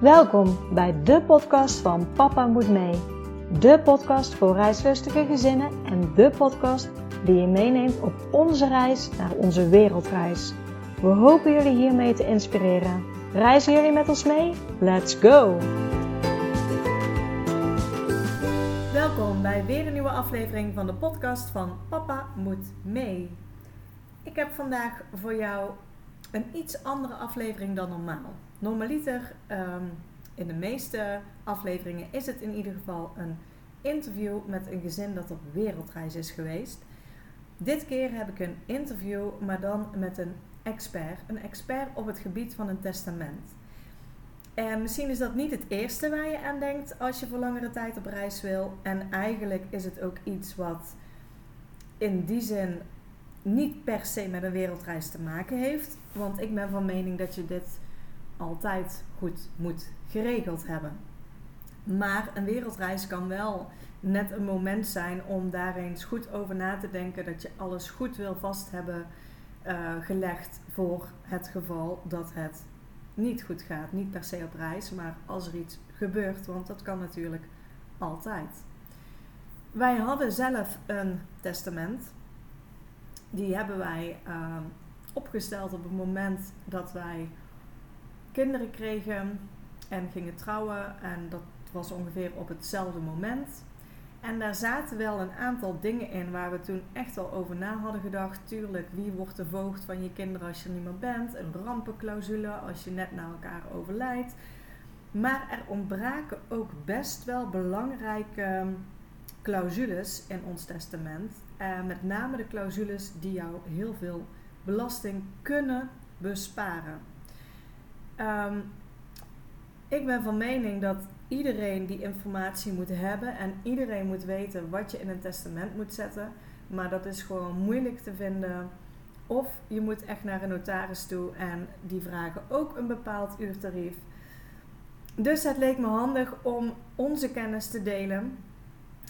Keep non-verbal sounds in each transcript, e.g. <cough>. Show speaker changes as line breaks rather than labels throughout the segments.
Welkom bij de podcast van Papa Moet Mee. De podcast voor reislustige gezinnen en de podcast die je meeneemt op onze reis naar onze wereldreis. We hopen jullie hiermee te inspireren. Reizen jullie met ons mee? Let's go! Welkom bij weer een nieuwe aflevering van de podcast van Papa Moet Mee. Ik heb vandaag voor jou een iets andere aflevering dan normaal. Normaliter, um, in de meeste afleveringen, is het in ieder geval een interview met een gezin dat op wereldreis is geweest. Dit keer heb ik een interview, maar dan met een expert. Een expert op het gebied van een testament. En misschien is dat niet het eerste waar je aan denkt als je voor langere tijd op reis wil. En eigenlijk is het ook iets wat in die zin niet per se met een wereldreis te maken heeft. Want ik ben van mening dat je dit altijd goed moet geregeld hebben. Maar een wereldreis kan wel net een moment zijn om daar eens goed over na te denken. Dat je alles goed wil vast hebben uh, gelegd voor het geval dat het niet goed gaat. Niet per se op reis, maar als er iets gebeurt, want dat kan natuurlijk altijd. Wij hadden zelf een testament. Die hebben wij uh, opgesteld op het moment dat wij kinderen kregen en gingen trouwen. En dat was ongeveer op hetzelfde moment. En daar zaten wel een aantal dingen in waar we toen echt al over na hadden gedacht. Tuurlijk, wie wordt de voogd van je kinderen als je er niet meer bent? Een rampenclausule als je net na elkaar overlijdt. Maar er ontbraken ook best wel belangrijke clausules in ons testament. Uh, met name de clausules die jou heel veel belasting kunnen besparen. Um, ik ben van mening dat iedereen die informatie moet hebben en iedereen moet weten wat je in een testament moet zetten. Maar dat is gewoon moeilijk te vinden. Of je moet echt naar een notaris toe en die vragen ook een bepaald uurtarief. Dus het leek me handig om onze kennis te delen.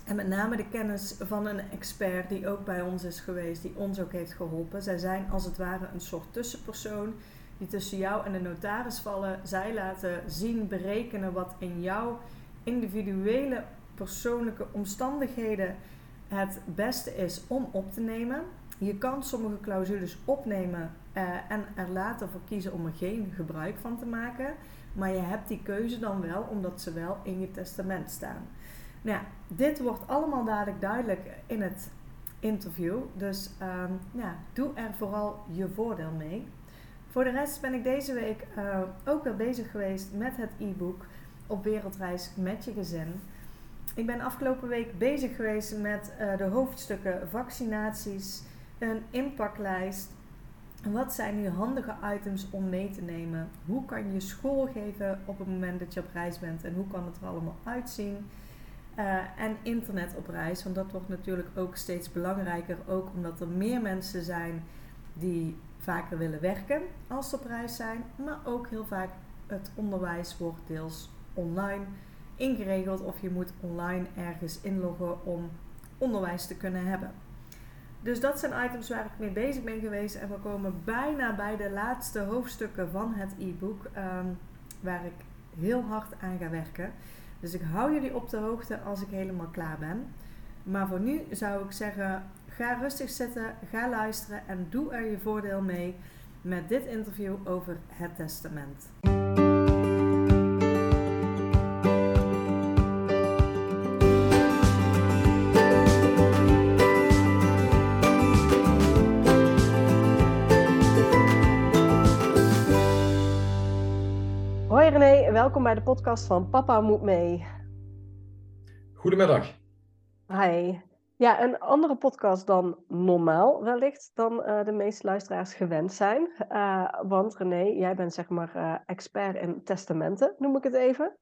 En met name de kennis van een expert die ook bij ons is geweest, die ons ook heeft geholpen. Zij zijn als het ware een soort tussenpersoon die tussen jou en de notaris vallen. Zij laten zien, berekenen wat in jouw individuele persoonlijke omstandigheden het beste is om op te nemen. Je kan sommige clausules opnemen uh, en er later voor kiezen om er geen gebruik van te maken. Maar je hebt die keuze dan wel omdat ze wel in je testament staan. Nou dit wordt allemaal dadelijk duidelijk in het interview. Dus ja, doe er vooral je voordeel mee. Voor de rest ben ik deze week uh, ook weer bezig geweest met het e-book op wereldreis met je gezin. Ik ben afgelopen week bezig geweest met uh, de hoofdstukken vaccinaties, een inpaklijst. Wat zijn nu handige items om mee te nemen? Hoe kan je school geven op het moment dat je op reis bent en hoe kan het er allemaal uitzien? Uh, en internet op reis, want dat wordt natuurlijk ook steeds belangrijker, ook omdat er meer mensen zijn die vaker willen werken als ze op reis zijn, maar ook heel vaak het onderwijs wordt deels online ingeregeld of je moet online ergens inloggen om onderwijs te kunnen hebben. Dus dat zijn items waar ik mee bezig ben geweest en we komen bijna bij de laatste hoofdstukken van het e-book um, waar ik heel hard aan ga werken. Dus ik hou jullie op de hoogte als ik helemaal klaar ben. Maar voor nu zou ik zeggen, Ga rustig zitten, ga luisteren en doe er je voordeel mee met dit interview over het testament. Hoi René, welkom bij de podcast van Papa Moet Mee.
Goedemiddag.
Hi. Ja, een andere podcast dan normaal wellicht, dan uh, de meeste luisteraars gewend zijn. Uh, want René, jij bent zeg maar uh, expert in testamenten, noem ik het even.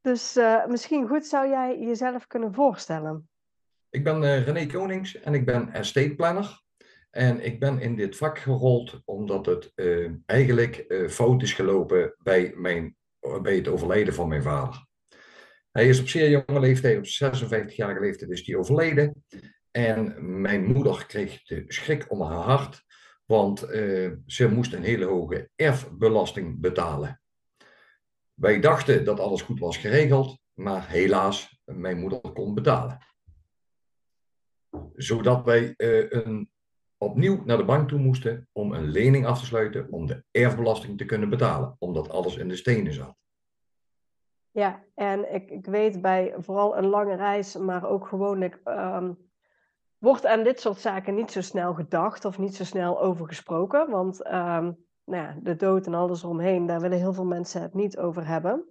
Dus misschien goed zou jij jezelf kunnen voorstellen.
Ik ben René Konings en ik ben estate planner. En ik ben in dit vak gerold omdat het eigenlijk fout is gelopen bij, mijn, bij het overlijden van mijn vader. Hij is op zeer jonge leeftijd, op 56-jarige leeftijd, is hij overleden. En mijn moeder kreeg de schrik om haar hart, want uh, ze moest een hele hoge erfbelasting betalen. Wij dachten dat alles goed was geregeld, maar helaas, mijn moeder kon betalen. Zodat wij uh, een, opnieuw naar de bank toe moesten om een lening af te sluiten om de erfbelasting te kunnen betalen, omdat alles in de stenen zat.
Ja, en ik, ik weet bij vooral een lange reis, maar ook gewoonlijk, um, wordt aan dit soort zaken niet zo snel gedacht of niet zo snel over gesproken. Want um, nou ja, de dood en alles eromheen, daar willen heel veel mensen het niet over hebben.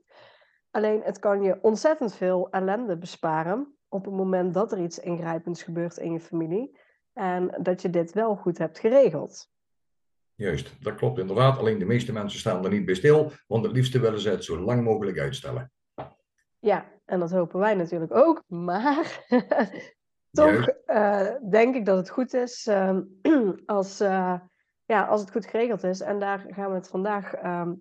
Alleen het kan je ontzettend veel ellende besparen op het moment dat er iets ingrijpends gebeurt in je familie. En dat je dit wel goed hebt geregeld.
Juist, dat klopt inderdaad. Alleen de meeste mensen staan er niet bij stil, want het liefste willen ze het zo lang mogelijk uitstellen.
Ja, en dat hopen wij natuurlijk ook. Maar <laughs> toch uh, denk ik dat het goed is uh, <clears throat> als, uh, ja, als het goed geregeld is. En daar gaan we het vandaag ehm,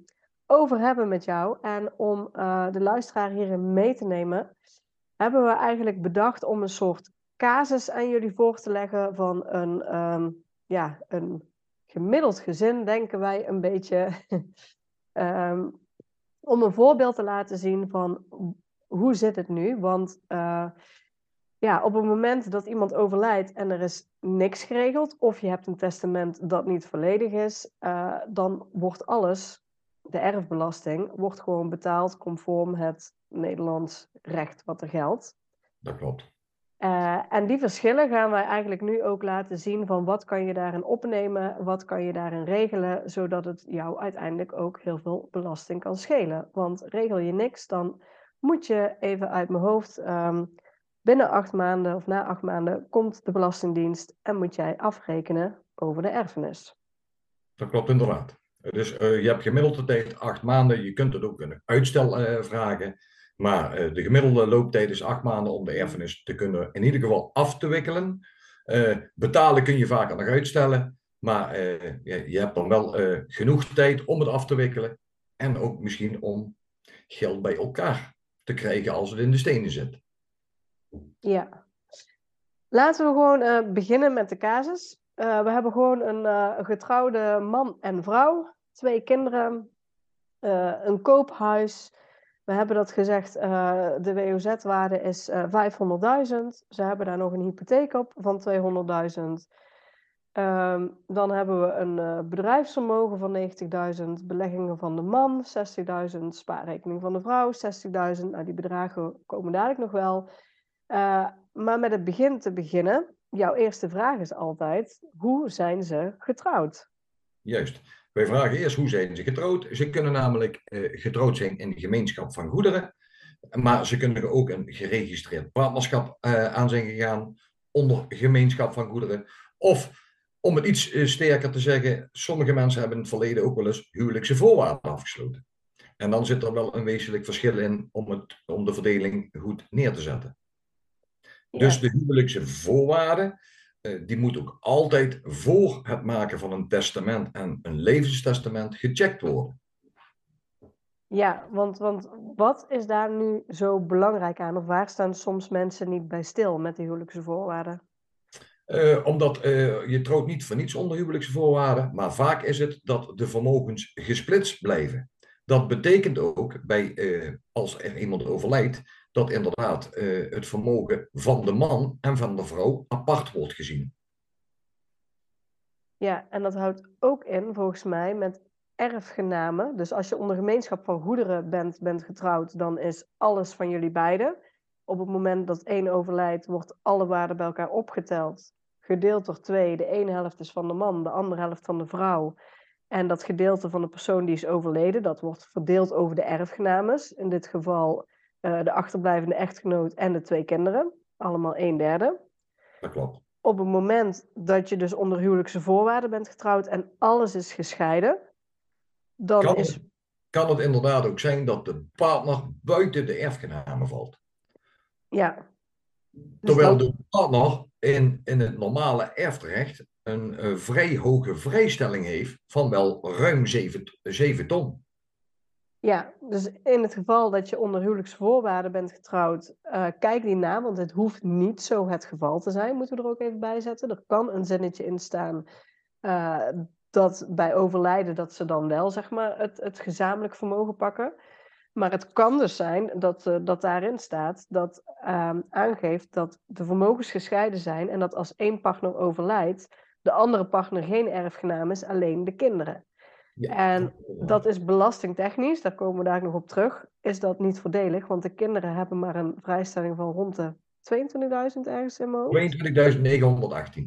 over hebben met jou. En om de luisteraar hierin mee te nemen, hebben we eigenlijk bedacht om een soort casus aan jullie voor te leggen van een, um, ja, een gemiddeld gezin, denken wij een beetje. um, <laughs> om een voorbeeld te laten zien van hoe zit het nu? Want uh, ja, op het moment dat iemand overlijdt en er is niks geregeld, of je hebt een testament dat niet volledig is, uh, dan wordt alles, de erfbelasting, wordt gewoon betaald conform het Nederlands recht wat er geldt.
Dat klopt.
Uh, en die verschillen gaan wij eigenlijk nu ook laten zien van wat kan je daarin opnemen, wat kan je daarin regelen, zodat het jou uiteindelijk ook heel veel belasting kan schelen. Want regel je niks, dan moet je even uit mijn hoofd, um, binnen acht maanden of na acht maanden komt de Belastingdienst en moet jij afrekenen over de erfenis.
Dat klopt inderdaad. Dus uh, je hebt gemiddeld de tijd acht maanden. Je kunt het ook een uitstel uh, vragen. Maar uh, de gemiddelde looptijd is acht maanden om de erfenis te kunnen in ieder geval af te wikkelen. betalen kun je vaker nog uitstellen. Maar je, je, hebt dan wel genoeg tijd om het af te wikkelen. En ook misschien om geld bij elkaar te krijgen als het in de stenen zit.
Ja. Laten we gewoon beginnen met de casus. We hebben gewoon een uh, getrouwde man en vrouw, twee kinderen, een koophuis. We hebben dat gezegd, de WOZ-waarde is 500.000. Ze hebben daar nog een hypotheek op van 200.000. Um, dan hebben we een uh, bedrijfsvermogen van 90.000, beleggingen van de man 60.000, spaarrekening van de vrouw 60.000. Nou, die bedragen komen dadelijk nog wel. Maar met het begin te beginnen, jouw eerste vraag is altijd: hoe zijn ze getrouwd?
Juist. Wij vragen eerst hoe zijn ze getrouwd. Ze kunnen namelijk uh, getrouwd zijn in de gemeenschap van goederen, maar ze kunnen ook een geregistreerd partnerschap aan zijn gegaan onder gemeenschap van goederen. Of om het iets eh, sterker te zeggen, sommige mensen hebben in het verleden ook wel eens huwelijkse voorwaarden afgesloten. En dan zit er wel een wezenlijk verschil in om, het, om de verdeling goed neer te zetten. Dus de huwelijkse voorwaarden, eh, die moet ook altijd voor het maken van een testament en een levenstestament gecheckt worden.
Ja, want, want wat is daar nu zo belangrijk aan? Of waar staan soms mensen niet bij stil met die huwelijkse voorwaarden?
Uh, omdat uh, je trouwt niet voor niets onder huwelijkse voorwaarden, maar vaak is het dat de vermogens gesplitst blijven. Dat betekent ook, bij, uh, als er iemand overlijdt, dat inderdaad het vermogen van de man en van de vrouw apart wordt gezien.
Ja, en dat houdt ook in, volgens mij, met erfgenamen. Dus als je onder gemeenschap van goederen bent, bent getrouwd, dan is alles van jullie beiden. Op het moment dat één overlijdt, wordt alle waarde bij elkaar opgeteld gedeeld door twee. De ene helft is van de man, de andere helft van de vrouw. En dat gedeelte van de persoon die is overleden, dat wordt verdeeld over de erfgenames. In dit geval uh, de achterblijvende echtgenoot en de twee kinderen. Allemaal een derde.
Dat klopt.
Op het moment dat je dus onder huwelijkse voorwaarden bent getrouwd en alles is gescheiden, dan
kan
is...
Het, kan het inderdaad ook zijn dat de partner buiten de erfgenamen valt.
Ja.
Dus Terwijl de partner in, in het normale erfrecht een uh, vrij hoge vrijstelling heeft van wel ruim 7, 7 ton.
Ja, dus in het geval dat je onder huwelijksvoorwaarden bent getrouwd, uh, kijk die na, want het hoeft niet zo het geval te zijn, moeten we er ook even bij zetten. Er kan een zinnetje in staan uh, dat bij overlijden dat ze dan wel zeg maar, het, het gezamenlijk vermogen pakken. Maar het kan dus zijn dat, uh, dat daarin staat dat uh, aangeeft dat de vermogens gescheiden zijn en dat als één partner overlijdt, de andere partner geen erfgenaam is, alleen de kinderen. Ja, en dat is belastingtechnisch, daar komen we daar nog op terug, is dat niet voordelig, want de kinderen hebben maar een vrijstelling van rond de 22.000 ergens in
mijn 22.918.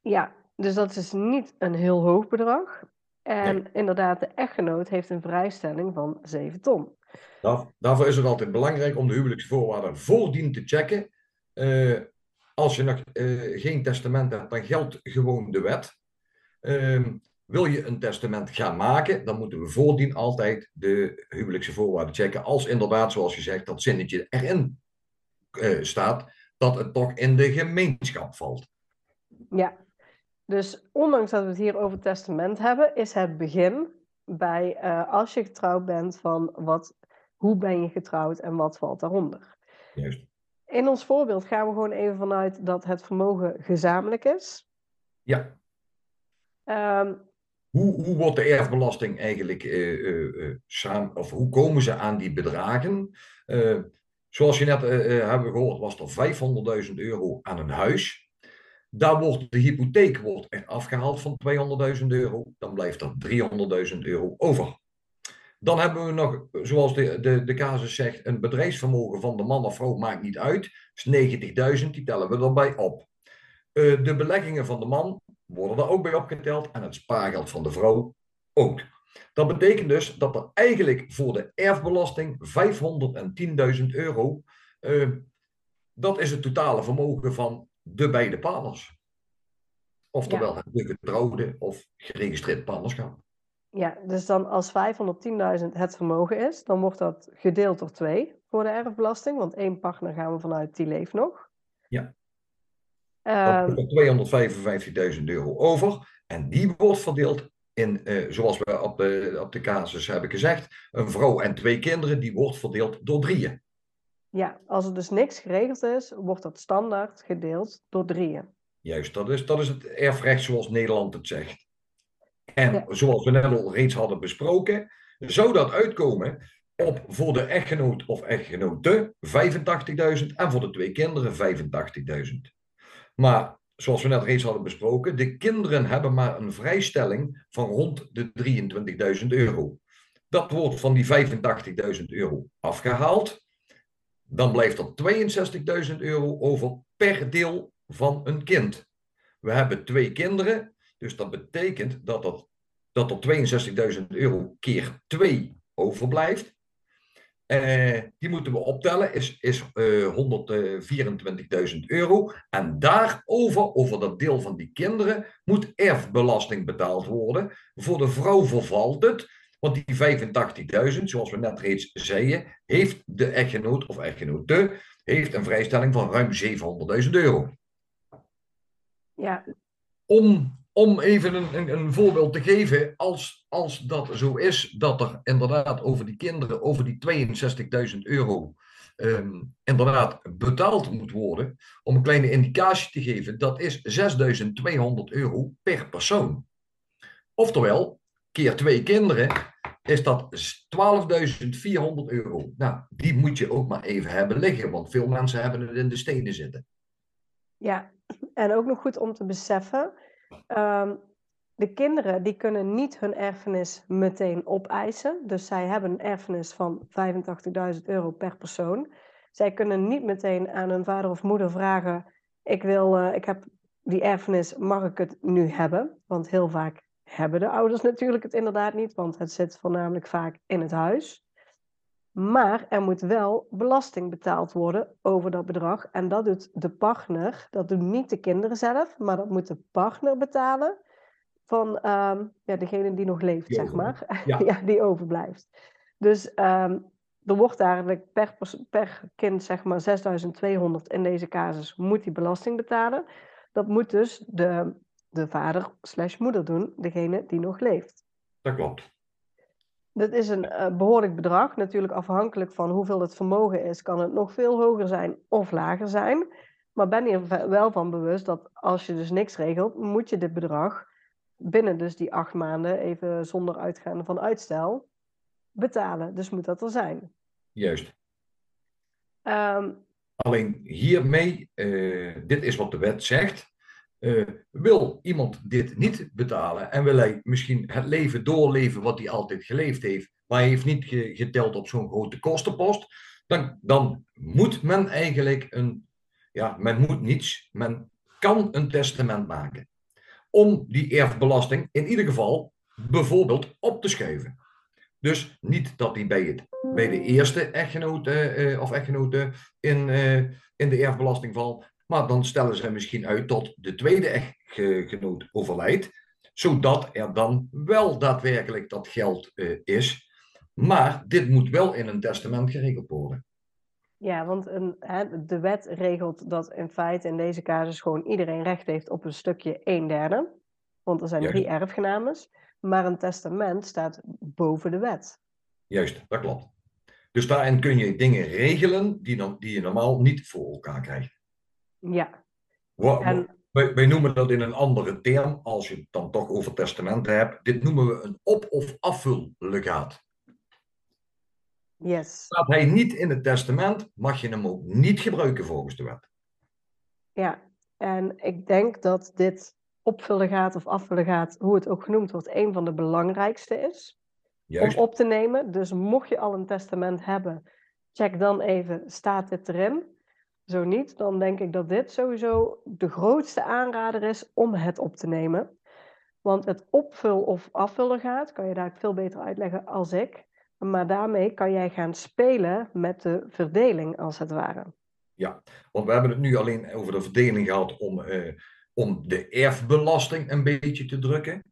Ja, dus dat is niet een heel hoog bedrag. En inderdaad, de echtgenoot heeft een vrijstelling van 7 ton.
Daar, daarvoor is het altijd belangrijk om de huwelijksvoorwaarden voordien te checken. Uh, als je nog uh, geen testament hebt, dan geldt gewoon de wet. Uh, wil je een testament gaan maken, dan moeten we voordien altijd de huwelijkse voorwaarden checken. Als inderdaad, zoals je zegt, dat zinnetje erin uh, staat, dat het toch in de gemeenschap valt.
Ja, dus ondanks dat we het hier over testament hebben, is het begin bij uh, als je getrouwd bent van wat, hoe ben je getrouwd en wat valt daaronder.
Juist.
In ons voorbeeld gaan we gewoon even vanuit dat het vermogen gezamenlijk is.
Ja.
Um,
hoe, hoe wordt de erfbelasting eigenlijk uh, uh, samen, of hoe komen ze aan die bedragen? zoals je net hebben gehoord, was er 500.000 euro aan een huis. Daar wordt de hypotheek wordt echt afgehaald van 200.000 euro. Dan blijft er 300.000 euro over. Dan hebben we nog, zoals de, de, de casus zegt, een bedrijfsvermogen van de man of vrouw maakt niet uit. is 90.000, die tellen we erbij op. De beleggingen van de man worden er ook bij opgeteld en het spaargeld van de vrouw ook. Dat betekent dus dat er eigenlijk voor de erfbelasting 510.000 euro, uh, dat is het totale vermogen van de beide partners. Oftewel ja. de getrouwde of geregistreerd partnerschap.
Ja, dus dan als 510.000 het vermogen is, dan wordt dat gedeeld door twee voor de erfbelasting. Want één partner gaan we vanuit, die leeft nog.
Ja. Um, er 255.000 euro over. En die wordt verdeeld in, uh, zoals we op de, op de casus hebben gezegd, een vrouw en twee kinderen, die wordt verdeeld door drieën.
Ja, als er dus niks geregeld is, wordt dat standaard gedeeld door drieën.
Juist, dat is, dat is het erfrecht zoals Nederland het zegt. En zoals we net al reeds hadden besproken, zou dat uitkomen op voor de echtgenoot of echtgenote 85.000 en voor de twee kinderen 85.000. Maar zoals we net reeds hadden besproken, de kinderen hebben maar een vrijstelling van rond de 23.000 euro. Dat wordt van die 85.000 euro afgehaald. Dan blijft er 62.000 euro over per deel van een kind. We hebben twee kinderen, dus dat betekent dat, dat, dat er 62.000 euro keer 2 overblijft. Uh, die moeten we optellen, is, is uh, 124.000 euro. En daarover, over dat deel van die kinderen, moet erfbelasting betaald worden. Voor de vrouw vervalt het, want die 85.000, zoals we net reeds zeiden, heeft de echtgenoot of echtgenote heeft een vrijstelling van ruim 700.000 euro.
Ja.
Om, om even een, een, voorbeeld te geven, als, als dat zo is, dat er inderdaad over die kinderen, over die 62.000 euro, um, inderdaad betaald moet worden, om een kleine indicatie te geven, dat is 6.200 euro per persoon. Oftewel, keer twee kinderen, is dat 12.400 euro. Nou, die moet je ook maar even hebben liggen, want veel mensen hebben het in de steden zitten.
Ja, en ook nog goed om te beseffen, um, de kinderen die kunnen niet hun erfenis meteen opeisen. Dus zij hebben een erfenis van 85.000 euro per persoon. Zij kunnen niet meteen aan hun vader of moeder vragen: ik wil, uh, ik heb die erfenis, mag ik het nu hebben? Want heel vaak hebben de ouders natuurlijk het inderdaad niet, want het zit voornamelijk vaak in het huis. Maar er moet wel belasting betaald worden over dat bedrag. En dat doet de partner, dat doen niet de kinderen zelf, maar dat moet de partner betalen van um, ja, degene die nog leeft, zeg maar. <laughs> Ja. ja. die overblijft. Dus um, er wordt eigenlijk per, per kind, zeg maar, 6200 in deze casus, moet die belasting betalen. Dat moet dus de, de vader slash moeder doen, degene die nog leeft.
Dat klopt.
Dat is een uh, behoorlijk bedrag. Natuurlijk afhankelijk van hoeveel het vermogen is, kan het nog veel hoger zijn of lager zijn. Maar ben je wel van bewust dat als je dus niks regelt, moet je dit bedrag binnen dus die acht maanden, even zonder uitgaande van uitstel, betalen. Dus moet dat er zijn.
Juist.
Ehm,
Alleen hiermee, uh, dit is wat de wet zegt. Uh, wil iemand dit niet betalen en wil hij misschien het leven doorleven wat hij altijd geleefd heeft, maar hij heeft niet geteld op zo'n grote kostenpost, dan, dan moet men eigenlijk een, ja, men moet niets, men kan een testament maken. Om die erfbelasting in ieder geval bijvoorbeeld op te schuiven. Dus niet dat die bij, het, bij de eerste echtgenoot uh, of echtgenote in, in de erfbelasting valt, maar dan stellen ze misschien uit tot de tweede echtgenoot overlijdt, zodat er dan wel daadwerkelijk dat geld uh, is. Maar dit moet wel in een testament geregeld worden.
Ja, want een, hè, de wet regelt dat in feite in deze casus gewoon iedereen recht heeft op een stukje een derde. Want er zijn
Juist.
drie erfgenames. Maar een testament staat boven de wet.
Juist, dat klopt. Dus daarin kun je dingen regelen die, dan, die je normaal niet voor elkaar krijgt.
Ja. En-
wij, wij noemen dat in een andere term, als je het dan toch over testamenten hebt. Dit noemen we een op- of afvullegaat.
Yes.
Staat hij niet in het testament, mag je hem ook niet gebruiken volgens de wet.
Ja. En ik denk dat dit opvullen gaat of afvullen gaat, hoe het ook genoemd wordt, een van de belangrijkste is.
Juist,
om op te nemen. Dus mocht je al een testament hebben, check dan even, staat dit erin? Zo niet, dan denk ik dat dit sowieso de grootste aanrader is om het op te nemen. Want het opvul of afvullen gaat, kan je daar veel beter uitleggen als ik. Maar daarmee kan jij gaan spelen met de verdeling, als het ware.
want we hebben het nu alleen over de verdeling gehad om, eh, om de erfbelasting een beetje te drukken.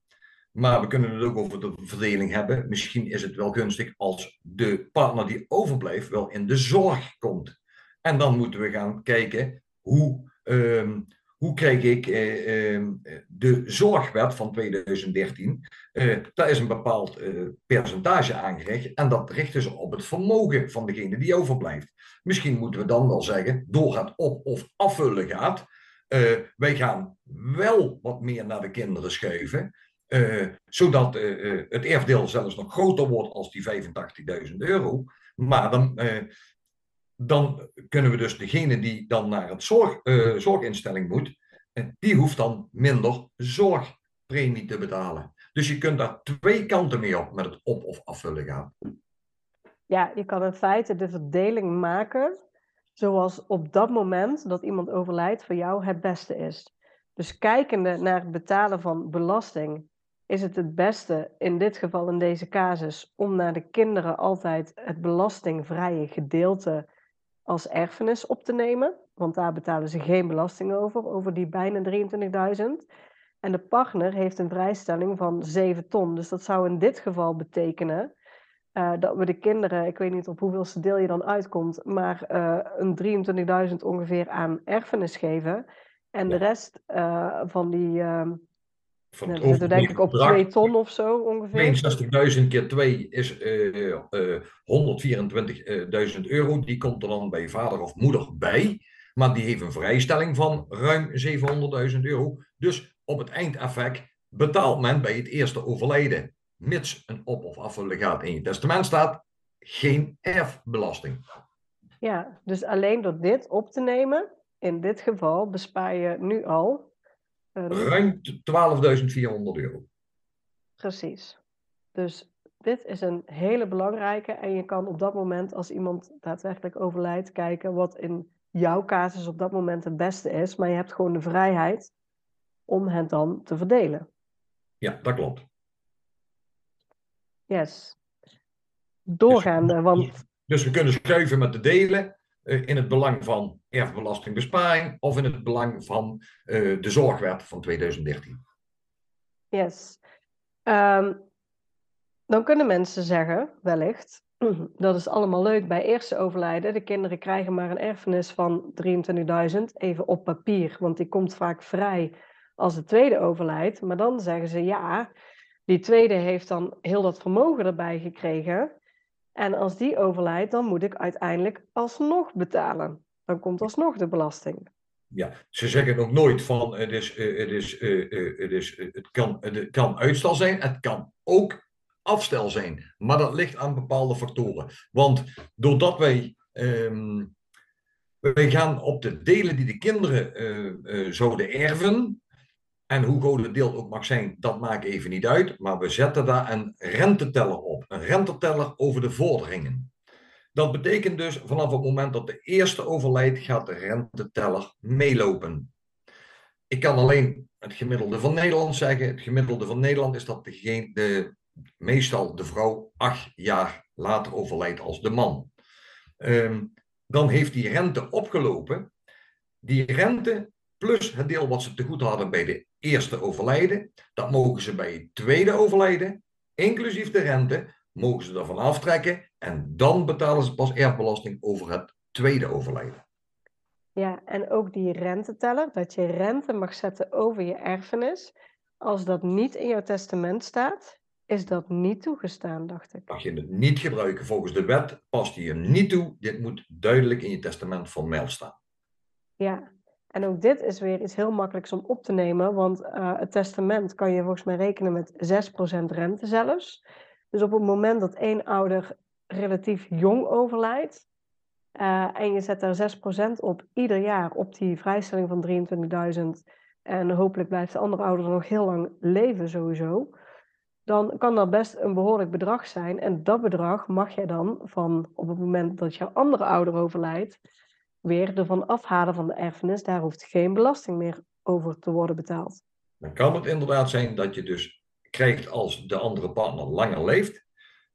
Maar we kunnen het ook over de verdeling hebben. Misschien is het wel gunstig als de partner die overblijft wel in de zorg komt. En dan moeten we gaan kijken hoe, ehm, hoe krijg ik eh, ehm, de zorgwet van 2013. eh, daar is een bepaald eh, percentage aangerecht en dat richten ze op het vermogen van degene die overblijft. Misschien moeten we dan wel zeggen, door het op- of afvullen gaat, wij gaan wel wat meer naar de kinderen schuiven. Zodat eh, het erfdeel zelfs nog groter wordt als die 85.000 euro. Maar dan, dan kunnen we dus degene die dan naar het zorg, eh, zorginstelling moet, die hoeft dan minder zorgpremie te betalen. Dus je kunt daar twee kanten mee op met het op- of afvullen gaan.
Ja, je kan in feite de verdeling maken zoals op dat moment dat iemand overlijdt voor jou het beste is. Dus kijkende naar het betalen van belasting, is het het beste in dit geval in deze casus om naar de kinderen altijd het belastingvrije gedeelte als erfenis op te nemen. Want daar betalen ze geen belasting over, over die bijna 23.000. En de partner heeft een vrijstelling van 7 ton. Dus dat zou in dit geval betekenen eh, dat we de kinderen, ik weet niet op hoeveelste deel je dan uitkomt, maar eh, een 23.000 ongeveer aan erfenis geven. En de rest eh, van die,
Van
nou,
het
we denk ik op
overgebleven
2
bedrag,
ton of zo ongeveer.
62.000 keer 2 is eh, eh, 124.000 euro. Die komt er dan bij vader of moeder bij. Maar die heeft een vrijstelling van ruim 700.000 euro. Dus op het eindeffect betaalt men bij het eerste overlijden, mits een op- of afvallegaat in je testament staat, geen erfbelasting.
Ja, dus alleen door dit op te nemen, in dit geval bespaar je nu al. Een-
Ruim 12.400 euro.
Precies. Dus dit is een hele belangrijke. En je kan op dat moment, als iemand daadwerkelijk overlijdt, kijken wat in jouw casus op dat moment het beste is. Maar je hebt gewoon de vrijheid om het dan te verdelen.
Ja, dat klopt.
Yes. Doorgaande, want
Dus we kunnen schuiven met de delen in het belang van erfbelastingbesparing of in het belang van eh, de zorgwet van 2013.
yes. Ehm, dan kunnen mensen zeggen, wellicht, <clears throat> dat is allemaal leuk bij eerste overlijden. De kinderen krijgen maar een erfenis van 23.000, even op papier, want die komt vaak vrij als de tweede overlijdt. Maar dan zeggen ze, ja, die tweede heeft dan heel dat vermogen erbij gekregen. En als die overlijdt, dan moet ik uiteindelijk alsnog betalen. Dan komt alsnog de belasting.
Ja, ze zeggen ook nooit van het, is, eh, het, is, eh, eh, het, is, het, kan, het kan uitstel zijn. Het kan ook afstel zijn. Maar dat ligt aan bepaalde factoren. Want doordat wij. ehm, wij gaan op de delen die de kinderen zouden erven. En hoe groot het deel ook mag zijn, dat maakt even niet uit. Maar we zetten daar een renteteller op. Een renteteller over de vorderingen. Dat betekent dus vanaf het moment dat de eerste overlijdt, gaat de renteteller meelopen. Ik kan alleen het gemiddelde van Nederland zeggen. Het gemiddelde van Nederland is dat degene, de, meestal de vrouw acht jaar later overlijdt als de man. Ehm, dan heeft die rente opgelopen. Die rente plus het deel wat ze te goed hadden bij de eerste overlijden, dat mogen ze bij het tweede overlijden, inclusief de rente, mogen ze ervan aftrekken en dan betalen ze pas erfbelasting over het tweede overlijden.
Ja, en ook die renteteller, dat je rente mag zetten over je erfenis. Als dat niet in jouw testament staat, is dat niet toegestaan, dacht ik.
Mag je het niet gebruiken volgens de wet, past die je niet toe. Dit moet duidelijk in je testament formeel staan.
Ja, en ook dit is weer iets heel makkelijks om op te nemen, want uh, het testament kan je volgens mij rekenen met 6% rente zelfs. Dus op het moment dat één ouder relatief jong overlijdt, uh, en je zet daar 6% op ieder jaar op die vrijstelling van 23.000, en hopelijk blijft de andere ouder nog heel lang leven sowieso, dan kan dat best een behoorlijk bedrag zijn. En dat bedrag mag je dan van op het moment dat jouw andere ouder overlijdt, weer ervan afhalen van de erfenis. Daar hoeft geen belasting meer over te worden betaald.
Dan kan het inderdaad zijn dat je dus krijgt als de andere partner langer leeft.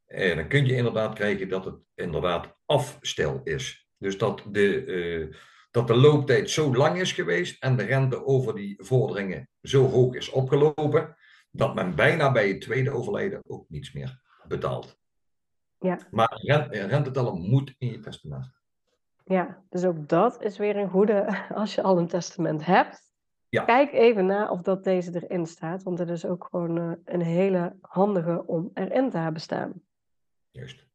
En dan kun je inderdaad krijgen dat het inderdaad afstel is. Dus dat de, uh, dat de looptijd zo lang is geweest en de rente over die vorderingen zo hoog is opgelopen, dat men bijna bij het tweede overlijden ook niets meer betaalt.
Ja.
Maar renteteller moet in je testament.
Ja, dus ook dat is weer een goede <laughs> als je al een testament hebt.
Ja.
Kijk even na of dat deze erin staat, want het is ook gewoon uh, een hele handige om erin te hebben staan.
Juist.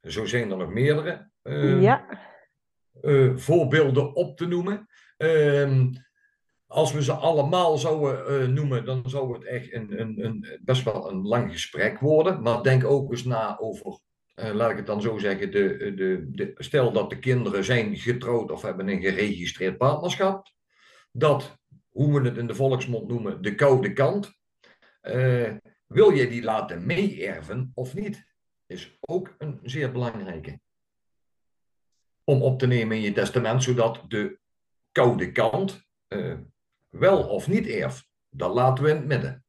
Zo zijn er nog meerdere uh,
ja.
uh, voorbeelden op te noemen. Ehm, als we ze allemaal zouden noemen, dan zou het echt een, een, een, best wel een lang gesprek worden. Maar denk ook eens na over uh, laat ik het dan zo zeggen, de, de, de, stel dat de kinderen zijn getrouwd of hebben een geregistreerd partnerschap, dat, hoe we het in de volksmond noemen, de koude kant, uh, wil je die laten meeerven of niet? Is ook een zeer belangrijke. Om op te nemen in je testament, zodat de koude kant uh, wel of niet erft. Dat laten we in het midden.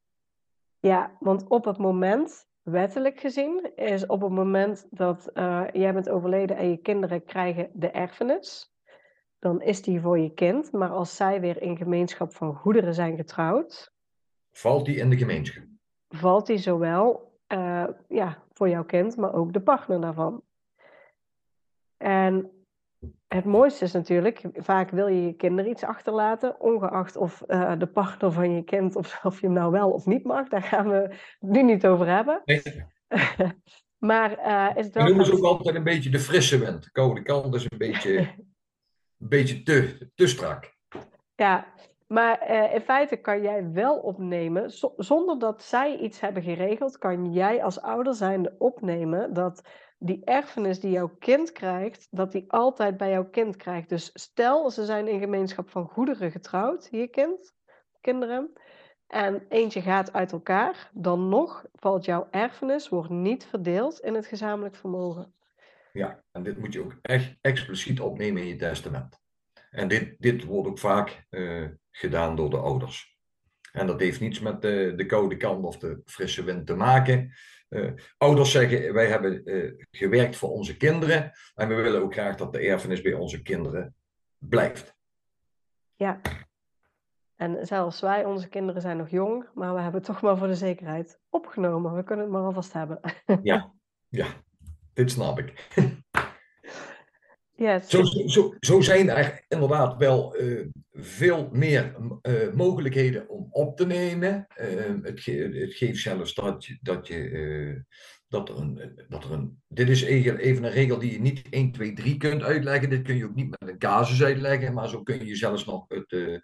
Ja, want op het moment wettelijk gezien is op het moment dat uh, jij bent overleden en je kinderen krijgen de erfenis, dan is die voor je kind. Maar als zij weer in gemeenschap van goederen zijn getrouwd,
valt die in de gemeenschap?
Valt die zowel uh, ja, voor jouw kind, maar ook de partner daarvan. En het mooiste is natuurlijk, vaak wil je je kinderen iets achterlaten, ongeacht of uh, de partner van je kind, of, <laughs> of je hem nou wel of niet mag. Daar gaan we nu niet over hebben.
Nee. <laughs>
maar uh, is het wel...
We noemen ze ook altijd een beetje de frisse wind. De koude kant is een beetje, <laughs> een beetje te, te strak.
Ja, maar uh, in feite kan jij wel opnemen, zo, zonder dat zij iets hebben geregeld, kan jij als ouder zijnde opnemen dat die erfenis die jouw kind krijgt, dat die altijd bij jouw kind krijgt. Dus stel, ze zijn in gemeenschap van goederen getrouwd, je kind, kinderen, en eentje gaat uit elkaar, dan nog valt jouw erfenis, wordt niet verdeeld in het gezamenlijk vermogen.
Ja, en dit moet je ook echt expliciet opnemen in je testament. En dit, dit wordt ook vaak uh, gedaan door de ouders. En dat heeft niets met de, de koude kant of de frisse wind te maken. Uh, ouders zeggen, wij hebben uh, gewerkt voor onze kinderen en we willen ook graag dat de erfenis bij onze kinderen blijft.
Ja, en zelfs wij, onze kinderen zijn nog jong, maar we hebben het toch maar voor de zekerheid opgenomen. We kunnen het maar alvast hebben.
ja, <laughs> ja, dit snap ik. <laughs> Zo, zo, zo zijn er inderdaad wel uh, veel meer uh, mogelijkheden om op te nemen. Uh, het, het, geeft zelfs dat. Dat je dat er een, dat er een, dit is even een regel die je niet 1, 2, 3 kunt uitleggen. Dit kun je ook niet met een casus uitleggen, maar zo kun je zelfs nog het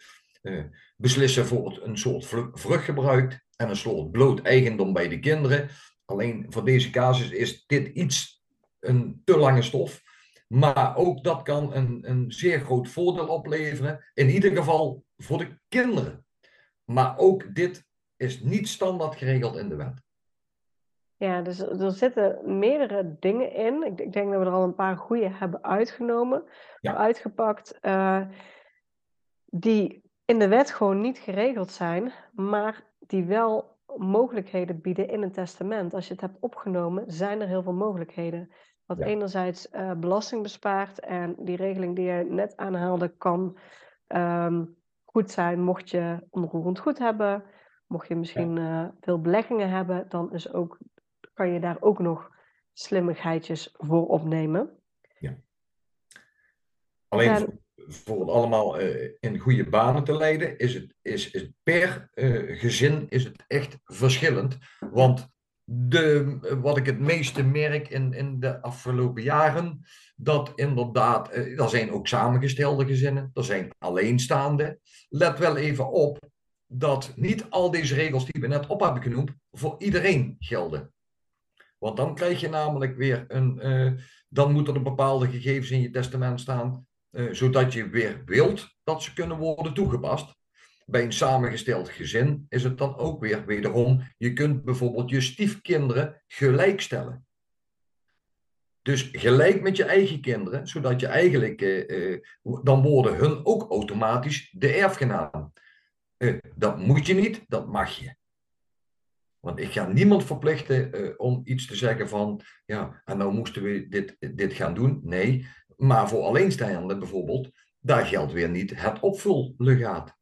beslissen voor een soort vruchtgebruik. en een soort bloot eigendom bij de kinderen. Alleen voor deze casus is dit iets een te lange stof. Maar ook dat kan een, een zeer groot voordeel opleveren. In ieder geval voor de kinderen. Maar ook dit is niet standaard geregeld in de wet.
Ja, dus er zitten meerdere dingen in. Ik, ik denk dat we er al een paar goede hebben uitgenomen, uitgepakt, uh, die in de wet gewoon niet geregeld zijn, maar die wel mogelijkheden bieden in een testament. Als je het hebt opgenomen, zijn er heel veel mogelijkheden. Wat enerzijds uh, belasting bespaart en die regeling die je net aanhaalde kan um, goed zijn mocht je onroerend goed hebben. Mocht je misschien uh, veel beleggingen hebben, dan is ook kan je daar ook nog slimmigheidjes voor opnemen. Ja.
Alleen voor, voor, het allemaal uh, in goede banen te leiden, is het, is, is per uh, gezin is het echt verschillend. Want de, wat ik het meeste merk in, in de afgelopen jaren, dat inderdaad, uh, er zijn ook samengestelde gezinnen, er zijn alleenstaande. Let wel even op dat niet al deze regels die we net op hebben genoemd, voor iedereen gelden. Want dan krijg je namelijk weer een. Uh, dan moeten er bepaalde gegevens in je testament staan. Uh, zodat je weer wilt dat ze kunnen worden toegepast. Bij een samengesteld gezin is het dan ook weer wederom. Je kunt bijvoorbeeld je stiefkinderen gelijkstellen. Dus gelijk met je eigen kinderen, zodat je eigenlijk. Uh, dan worden hun ook automatisch de erfgenaam. dat moet je niet, dat mag je. Want ik ga niemand verplichten om iets te zeggen van, ja, en nou moesten we dit, dit gaan doen. Nee, maar voor alleenstaande bijvoorbeeld, daar geldt weer niet het opvullegaat.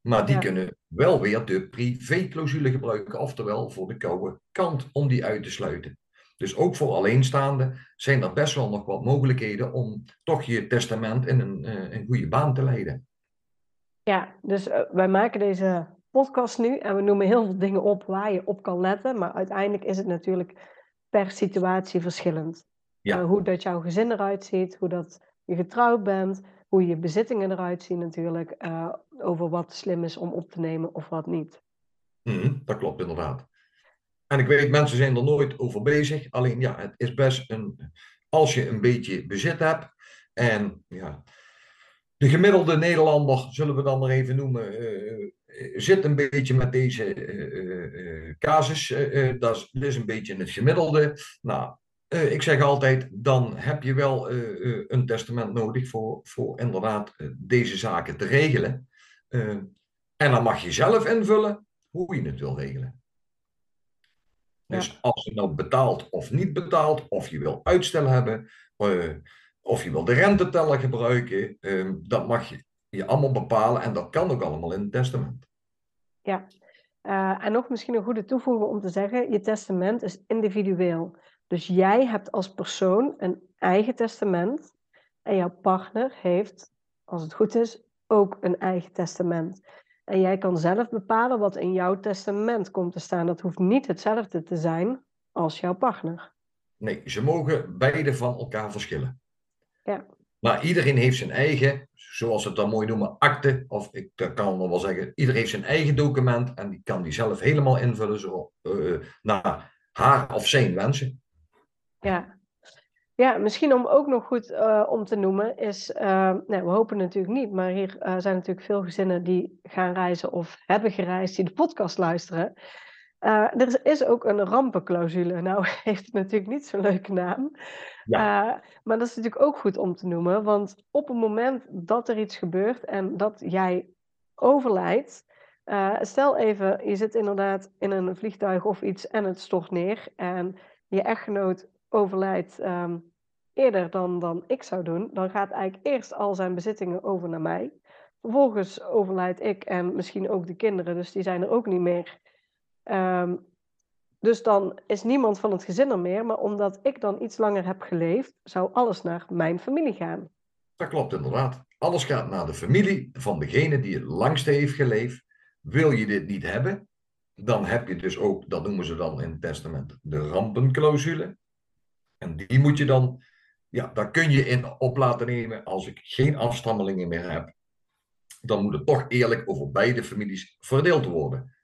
Maar die kunnen wel weer de privéclausule gebruiken, oftewel voor de koude kant om die uit te sluiten. Dus ook voor alleenstaanden zijn er best wel nog wat mogelijkheden om toch je testament in een, een goede baan te leiden.
Ja, dus uh, wij maken deze podcast nu en we noemen heel veel dingen op waar je op kan letten, maar uiteindelijk is het natuurlijk per situatie verschillend. Ja. Uh, hoe dat jouw gezin eruit ziet, hoe dat je getrouwd bent, hoe je bezittingen eruit zien natuurlijk, uh, over wat slim is om op te nemen of wat niet.
Mm, dat klopt inderdaad. En ik weet, mensen zijn er nooit over bezig. Alleen ja, het is best een. Als je een beetje bezit hebt. En ja, de gemiddelde Nederlander, zullen we dan maar even noemen, uh, zit een beetje met deze casus. dat, is, is, een beetje het gemiddelde. Nou, ik zeg altijd, dan heb je wel een testament nodig voor, voor inderdaad deze zaken te regelen. en dan mag je zelf invullen hoe je het wil regelen. Dus als je nou betaalt of niet betaalt, of je wil uitstel hebben, of je wil de renteteller gebruiken, dat mag je je allemaal bepalen en dat kan ook allemaal in het testament.
Ja, en nog misschien een goede toevoeging om te zeggen, je testament is individueel. Dus jij hebt als persoon een eigen testament en jouw partner heeft, als het goed is, ook een eigen testament. En jij kan zelf bepalen wat in jouw testament komt te staan. Dat hoeft niet hetzelfde te zijn als jouw partner.
Nee, ze mogen beide van elkaar verschillen.
Ja.
Maar iedereen heeft zijn eigen, zoals ze het dan mooi noemen, akte. Of ik kan nog wel zeggen, iedereen heeft zijn eigen document. En die kan die zelf helemaal invullen zo, uh, naar haar of zijn wensen.
Ja. Ja, misschien om ook nog goed uh, om te noemen is, uh, nee, we hopen natuurlijk niet, maar hier zijn natuurlijk veel gezinnen die gaan reizen of hebben gereisd die de podcast luisteren. Er is ook een rampenclausule. Nou, <laughs> heeft het natuurlijk niet zo'n leuke naam. Ja. Maar dat is natuurlijk ook goed om te noemen. Want op het moment dat er iets gebeurt en dat jij overlijdt. Stel even, je zit inderdaad in een vliegtuig of iets en het stort neer. En je echtgenoot overlijdt um, eerder dan, dan ik zou doen. Dan gaat eigenlijk eerst al zijn bezittingen over naar mij. Vervolgens overlijd ik en misschien ook de kinderen. Dus die zijn er ook niet meer. Um, dus dan is niemand van het gezin er meer, maar omdat ik dan iets langer heb geleefd, zou alles naar mijn familie gaan.
Dat klopt inderdaad. Alles gaat naar de familie van degene die het langste heeft geleefd. Wil je dit niet hebben, dan heb je dus ook, dat noemen ze dan in het testament, de rampenclausule. En die moet je dan, ja, daar kun je in op laten nemen als ik geen afstammelingen meer heb. dan moet het toch eerlijk over beide families verdeeld worden.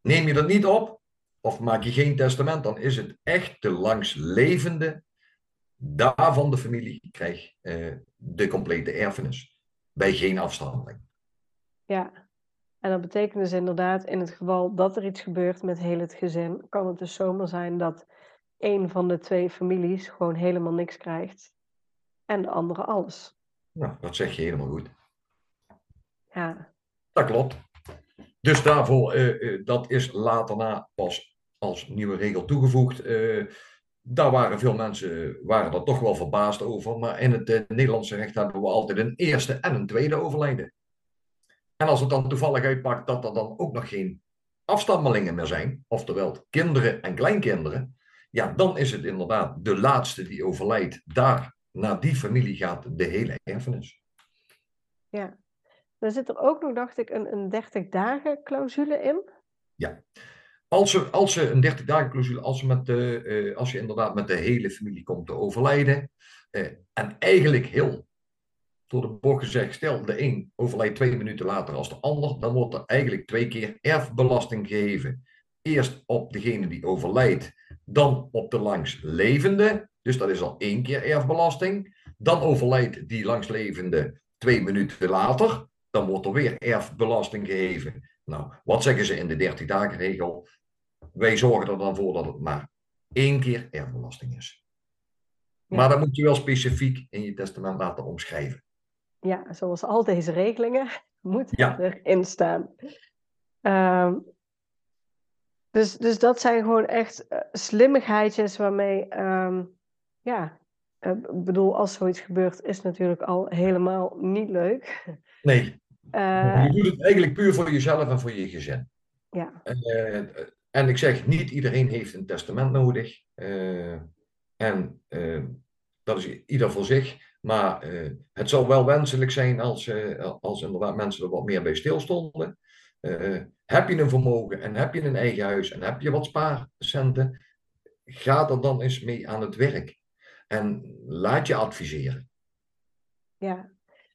Neem je dat niet op, of maak je geen testament, dan is het echt de langslevende daarvan de familie krijgt uh, de complete erfenis. Bij geen afstandeling.
Ja, en dat betekent dus inderdaad, in het geval dat er iets gebeurt met heel het gezin, kan het dus zomaar zijn dat een van de twee families gewoon helemaal niks krijgt en de andere alles.
Nou, dat zeg je helemaal goed.
Ja.
Dat klopt. Dus daarvoor, uh, dat is later na pas als nieuwe regel toegevoegd. Uh, daar waren veel mensen waren er toch wel verbaasd over. Maar in het Nederlandse recht hebben we altijd een eerste en een tweede overlijden. En als het dan toevallig uitpakt dat er dan ook nog geen afstammelingen meer zijn, oftewel kinderen en kleinkinderen, ja, dan is het inderdaad de laatste die overlijdt. Daar, naar die familie gaat de hele erfenis.
Ja, dan zit er ook nog, dacht ik, een, een 30 dagen clausule in.
Ja, als ze, als ze een 30 dagen clausule, als, ze met de, uh, als je inderdaad met de hele familie komt te overlijden, uh, en eigenlijk heel door de bocht gezegd, stel de een overlijdt twee minuten later als de ander, dan wordt er eigenlijk twee keer erfbelasting gegeven. Eerst op degene die overlijdt, dan op de langslevende. Dus dat is al één keer erfbelasting. Dan overlijdt die langslevende twee minuten later. Dan wordt er weer erfbelasting gegeven. Nou, wat zeggen ze in de 30 dagen regel? Wij zorgen er dan voor dat het maar één keer erfbelasting is. Maar dat moet je wel specifiek in je testament laten omschrijven
ja, zoals al deze regelingen, <laughs> moeten erin staan. Ehm, dus, dus dat zijn gewoon echt uh, slimmigheidjes waarmee, um, ja, uh, ik bedoel, als zoiets gebeurt, is natuurlijk al helemaal niet leuk.
Nee. Uh, <laughs> je doet het eigenlijk puur voor jezelf en voor je gezin.
Ja.
en ik zeg, niet iedereen heeft een testament nodig. en dat is ieder voor zich. Maar het zou wel wenselijk zijn als, als inderdaad mensen er wat meer bij stilstonden. Uh, heb je een vermogen en heb je een eigen huis en heb je wat spaarcenten, ga er dan eens mee aan het werk. En laat je adviseren.
Ja,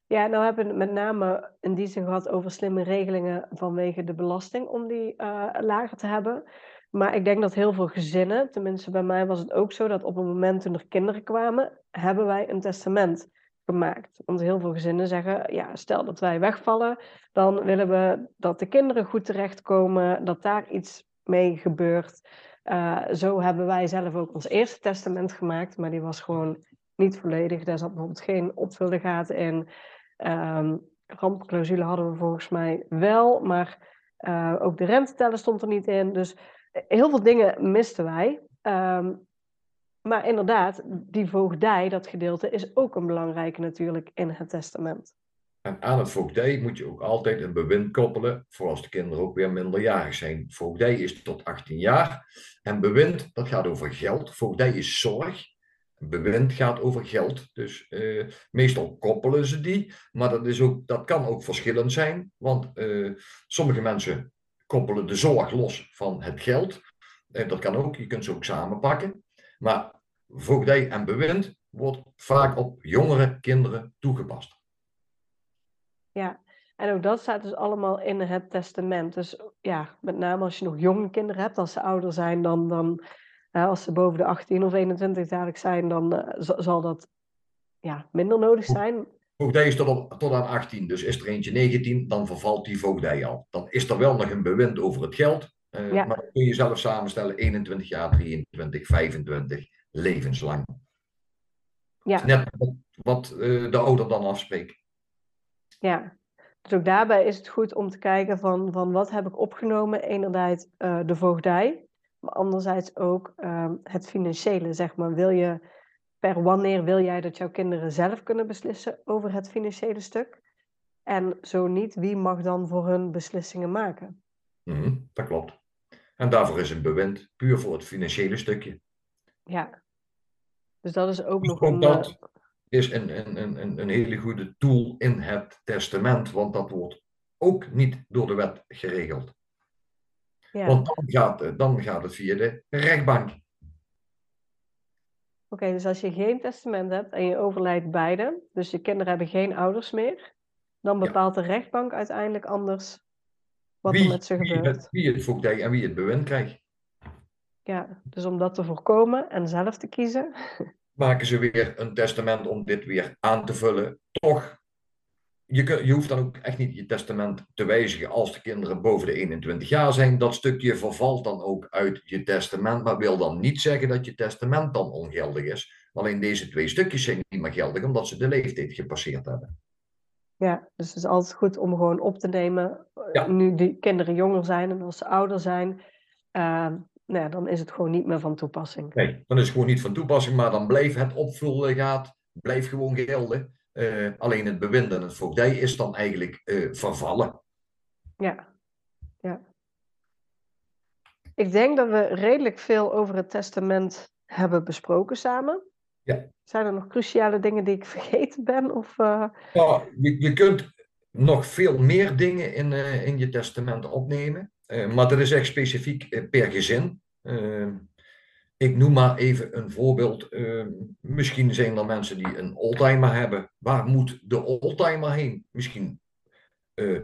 ja nou hebben we het met name in die zin gehad over slimme regelingen vanwege de belasting om die lager te hebben. Maar ik denk dat heel veel gezinnen, tenminste bij mij was het ook zo, dat op het moment toen er kinderen kwamen, hebben wij een testament gemaakt. Want heel veel gezinnen zeggen, ja, stel dat wij wegvallen, dan willen we dat de kinderen goed terechtkomen, dat daar iets mee gebeurt. Uh, zo hebben wij zelf ook ons eerste testament gemaakt, maar die was gewoon niet volledig. Daar zat bijvoorbeeld geen opvullegaten in. Um, rampclausule hadden we volgens mij wel, maar uh, ook de renteteller stond er niet in. Dus heel veel dingen misten wij. Um, maar inderdaad, die voogdij, dat gedeelte, is ook een belangrijke natuurlijk in het testament.
En aan het voogdij moet je ook altijd een bewind koppelen, voor als de kinderen ook weer minderjarig zijn. Voogdij is tot 18 jaar. En bewind, dat gaat over geld. Voogdij is zorg. Bewind gaat over geld. Dus uh, meestal koppelen ze die. Maar dat, is ook, dat kan ook verschillend zijn. Want uh, sommige mensen koppelen de zorg los van het geld. Uh, dat kan ook, je kunt ze ook samenpakken. Maar voogdij en bewind wordt vaak op jongere kinderen toegepast.
Ja, en ook dat staat dus allemaal in het testament. Dus ja, met name als je nog jonge kinderen hebt, als ze ouder zijn dan, dan als ze boven de 18 of 21 dadelijk zijn, dan uh, zal dat ja, minder nodig zijn.
Voogdij is tot, op, tot aan 18, dus is er eentje 19, dan vervalt die voogdij al. Dan is er wel nog een bewind over het geld, uh, ja. maar dan kun je zelf samenstellen 21 jaar, 23, 25 levenslang.
Ja.
Net wat uh, de ouder dan afspreekt.
Ja, dus ook daarbij is het goed om te kijken van, van wat heb ik opgenomen. Enerzijds uh, de voogdij, maar anderzijds ook uh, het financiële. Zeg maar, wil je, per wanneer wil jij dat jouw kinderen zelf kunnen beslissen over het financiële stuk? En zo niet, wie mag dan voor hun beslissingen maken?
Mm, dat klopt. En daarvoor is een bewind puur voor het financiële stukje.
Ja. Dus dat is ook nog
een... Dat is een, een, een, een hele goede tool in het testament, want dat wordt ook niet door de wet geregeld. Ja. Want dan gaat, dan gaat het via de rechtbank. Oké,
okay, dus als je geen testament hebt en je overlijdt beide, dus je kinderen hebben geen ouders meer, dan bepaalt de rechtbank uiteindelijk anders wat er met ze
wie
gebeurt.
het, wie het voogdij en wie het bewind krijgt.
Ja, dus om dat te voorkomen en zelf te kiezen. <laughs>
Maken ze weer een testament om dit weer aan te vullen. Toch, je, kun- je hoeft dan ook echt niet je testament te wijzigen als de kinderen boven de 21 jaar zijn. Dat stukje vervalt dan ook uit je testament, maar wil dan niet zeggen dat je testament dan ongeldig is. Alleen deze twee stukjes zijn niet meer geldig omdat ze de leeftijd gepasseerd hebben.
Ja, dus het is altijd goed om gewoon op te nemen. eh,
Ja.
Nu die kinderen jonger zijn en als ze ouder zijn, eh, nou ja, dan is het gewoon niet meer van toepassing.
Nee, dan is het gewoon niet van toepassing, maar dan blijft het opvullegaat, blijft gewoon gelden. Eh, alleen het bewind en het voogdij is dan eigenlijk eh, vervallen.
Ja, ja. Ik denk dat we redelijk veel over het testament hebben besproken samen.
Ja.
Zijn er nog cruciale dingen die ik <laughs> vergeten ben? Of, eh,
Nou, je, je kunt nog veel meer dingen in, in je testament opnemen, maar dat is echt specifiek eh, per gezin. Eh, ik noem maar even een voorbeeld. Eh, misschien zijn er mensen die een oldtimer hebben. Waar moet de oldtimer heen? Misschien eh,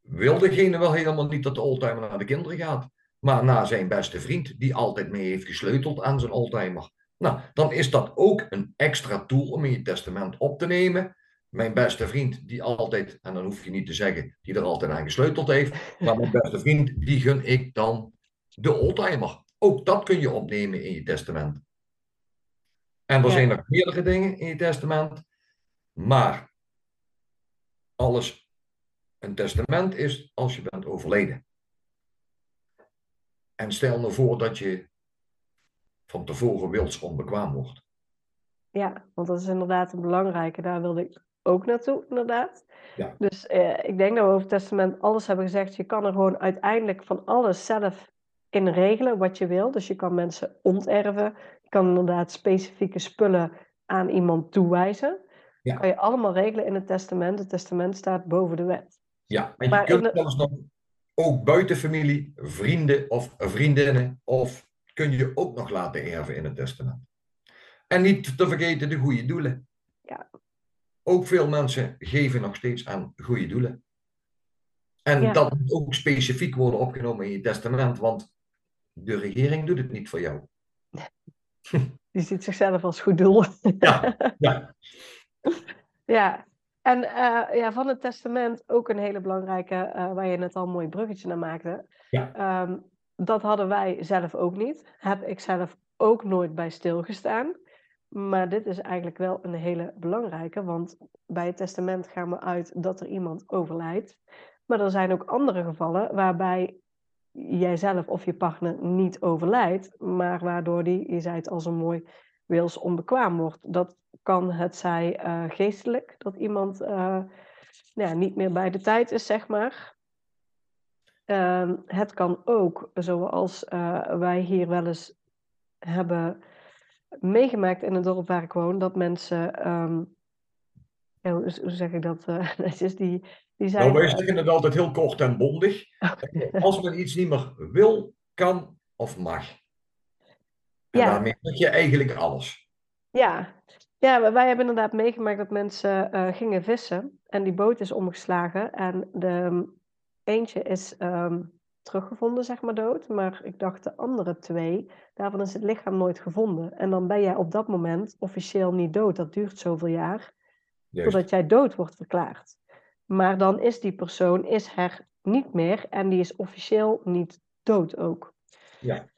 wil degene wel helemaal niet dat de oldtimer naar de kinderen gaat, maar naar zijn beste vriend, die altijd mee heeft gesleuteld aan zijn oldtimer. Nou, dan is dat ook een extra tool om in je testament op te nemen. Mijn beste vriend, die altijd, en dan hoef je niet te zeggen, die er altijd aan gesleuteld heeft, maar mijn beste vriend, die gun ik dan de oldtimer. Ook dat kun je opnemen in je testament. En er
Ja.
zijn nog meerdere dingen in je testament, maar alles een testament is als je bent overleden. En stel nou voor dat je van tevoren wilsonbekwaam wordt.
ja, want dat is inderdaad een belangrijke. Daar wilde ik ook naartoe, inderdaad.
Ja.
Dus eh, ik denk dat we over het testament alles hebben gezegd. Je kan er gewoon uiteindelijk van alles zelf in regelen wat je wil. Dus je kan mensen onterven. Je kan inderdaad specifieke spullen aan iemand toewijzen.
Ja.
kan je allemaal regelen in het testament. Het testament staat boven de wet.
Ja, en je
Maar
kunt zelfs nog ook buiten familie, vrienden of vriendinnen, of kun je ook nog laten erven in het testament. En niet te vergeten de goede doelen.
Ja.
Ook veel mensen geven nog steeds aan goede doelen. En
Ja.
dat moet ook specifiek worden opgenomen in je testament, want de regering doet het niet voor jou. <laughs>
Die ziet zichzelf als goed doel.
Ja, ja. <laughs>
Ja, en eh, ja, van het testament ook een hele belangrijke, eh, waar je net al een mooi bruggetje naar maakte.
Ja.
Ehm, dat hadden wij zelf ook niet. Heb ik zelf ook nooit bij stilgestaan. Maar dit is eigenlijk wel een hele belangrijke, want bij het testament gaan we uit dat er iemand overlijdt. Maar er zijn ook andere gevallen waarbij jijzelf of je partner niet overlijdt, maar waardoor die, je zei het als een mooi, wils onbekwaam wordt. Dat kan het zij eh, geestelijk, dat iemand nou ja, niet meer bij de tijd is, zeg maar. Ehm, het kan ook, zoals eh, wij hier wel eens hebben meegemaakt in het dorp waar ik woon, dat mensen, ehm, ja, hoe, hoe zeg ik dat eh, <laughs> netjes, die, die zijn...
Nou, wij zeggen het altijd heel kort en bondig. <laughs> Als men iets niet meer wil, kan of mag. En
Ja.
daarmee zeg je eigenlijk alles.
Ja, ja wij wij hebben inderdaad meegemaakt dat mensen eh, gingen vissen en die boot is omgeslagen en de ehm, eentje is ehm, teruggevonden, zeg maar, dood. Maar ik dacht de andere twee, daarvan is het lichaam nooit gevonden. En dan ben jij op dat moment officieel niet dood. Dat duurt zoveel jaar,
Juist.
totdat jij dood wordt verklaard. Maar dan is die persoon is er niet meer en die is officieel niet dood ook.
Ja.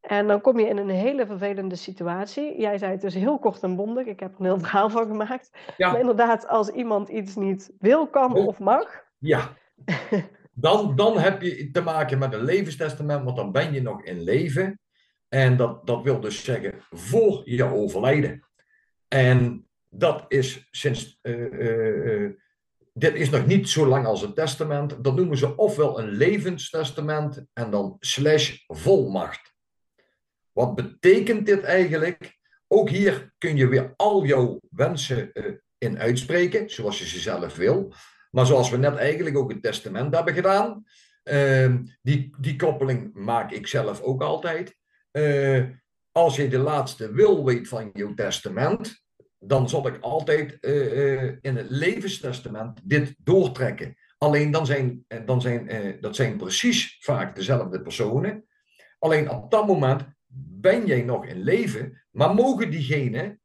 En dan kom je in een hele vervelende situatie. Jij zei het dus heel kort en bondig. Ik heb er een heel verhaal van gemaakt. Maar
Ja,
inderdaad, als iemand iets niet wil, kan of mag.
ja. <laughs> Dan, dan heb je te maken met een levenstestament, want dan ben je nog in leven. En dat, dat wil dus zeggen voor je overlijden. En dat is sinds. eh, eh, eh, dit is nog niet zo lang als een testament. Dat noemen ze ofwel een levenstestament en dan slash volmacht. Wat betekent dit eigenlijk? Ook hier kun je weer al jouw wensen in uitspreken, zoals je ze zelf wil. Maar zoals we net eigenlijk ook het testament hebben gedaan, ehm, die, die koppeling maak ik zelf ook altijd. Eh, als je de laatste wil weet van jouw testament, dan zal ik altijd eh, eh, in het levenstestament dit doortrekken. Alleen dan zijn, dan zijn dat zijn precies vaak dezelfde personen. Alleen op dat moment ben jij nog in leven, maar mogen diegenen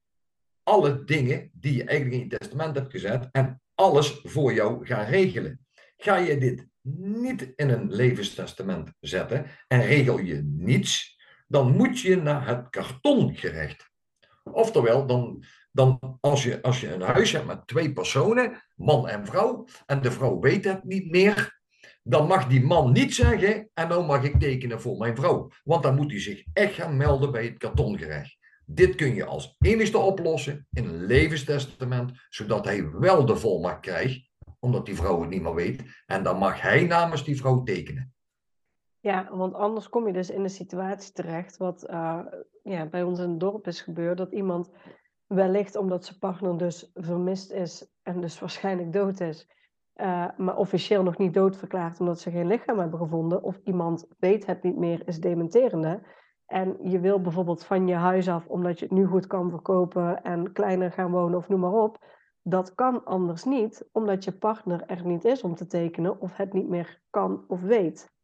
alle dingen die je eigenlijk in je testament hebt gezet en alles voor jou gaan regelen. Ga je dit niet in een levenstestament zetten en regel je niets, dan moet je naar het kartongerecht. Oftewel, dan, dan als, je, als je een huis hebt met twee personen, man en vrouw, en de vrouw weet het niet meer, dan mag die man niet zeggen, en nou mag ik tekenen voor mijn vrouw. Want dan moet hij zich echt gaan melden bij het kartongerecht. Dit kun je als enigste oplossen in een levenstestament, zodat hij wel de volmacht krijgt, omdat die vrouw het niet meer weet. En dan mag hij namens die vrouw tekenen.
Ja, want anders kom je dus in een situatie terecht, wat uh, ja, bij ons in het dorp is gebeurd, dat iemand wellicht omdat zijn partner dus vermist is en dus waarschijnlijk dood is, uh, maar officieel nog niet dood verklaard omdat ze geen lichaam hebben gevonden, of iemand weet het niet meer, is dementerende. En je wil bijvoorbeeld van je huis af, omdat je het nu goed kan verkopen en kleiner gaan wonen of noem maar op. Dat kan anders niet, omdat je partner er niet is om te tekenen of het niet meer kan of weet.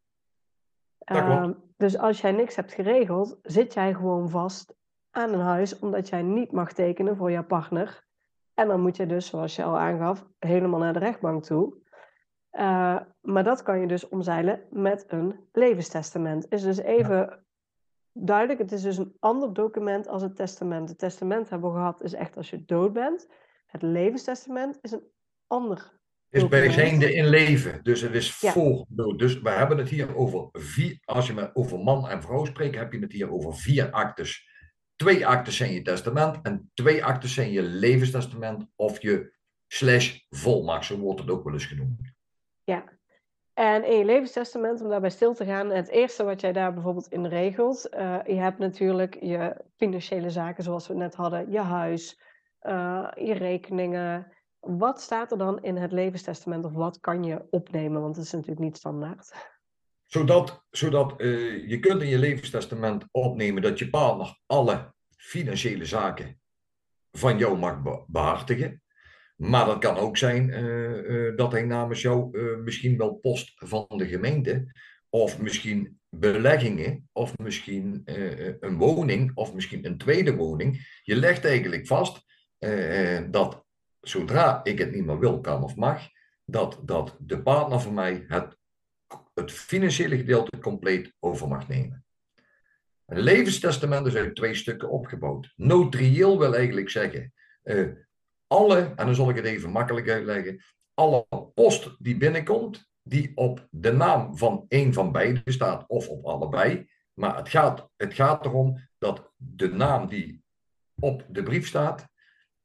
Uh, dus als jij niks hebt geregeld, zit jij gewoon vast aan een huis omdat jij niet mag tekenen voor jouw partner. En dan moet je dus, zoals je al aangaf, helemaal naar de rechtbank toe. Uh, maar dat kan je dus omzeilen met een levenstestament. Is dus even duidelijk, het is dus een ander document als het testament. Het testament hebben we gehad, is echt als je dood bent. Het levenstestament is een ander
is bijzijnde in leven. Dus het is voor dood. Dus we hebben het hier over vier. Als je over man en vrouw spreekt, heb je het hier over vier actes. Twee actes zijn je testament en twee actes zijn je levenstestament of je slash volmacht, zo wordt het ook wel eens genoemd.
Ja, en in je levenstestament, om daarbij stil te gaan, het eerste wat jij daar bijvoorbeeld in regelt, uh, je hebt natuurlijk je financiële zaken zoals we net hadden, je huis, uh, je rekeningen. Wat staat er dan in het levenstestament of wat kan je opnemen? Want het is natuurlijk niet standaard.
Zodat, zodat uh, je kunt in je levenstestament opnemen dat je partner alle financiële zaken van jou mag behartigen. Maar dat kan ook zijn uh, uh, dat hij namens jou uh, misschien wel post van de gemeente, of misschien beleggingen, of misschien een woning, of misschien een tweede woning. Je legt eigenlijk vast dat zodra ik het niet meer wil, kan of mag, dat, dat de partner van mij het, het financiële gedeelte compleet over mag nemen. Een levenstestament is uit twee stukken opgebouwd. Notarieel wil eigenlijk zeggen, alle, en dan zal ik het even makkelijk uitleggen, alle post die binnenkomt, die op de naam van een van beiden staat of op allebei. Maar het gaat, het gaat erom dat de naam die op de brief staat,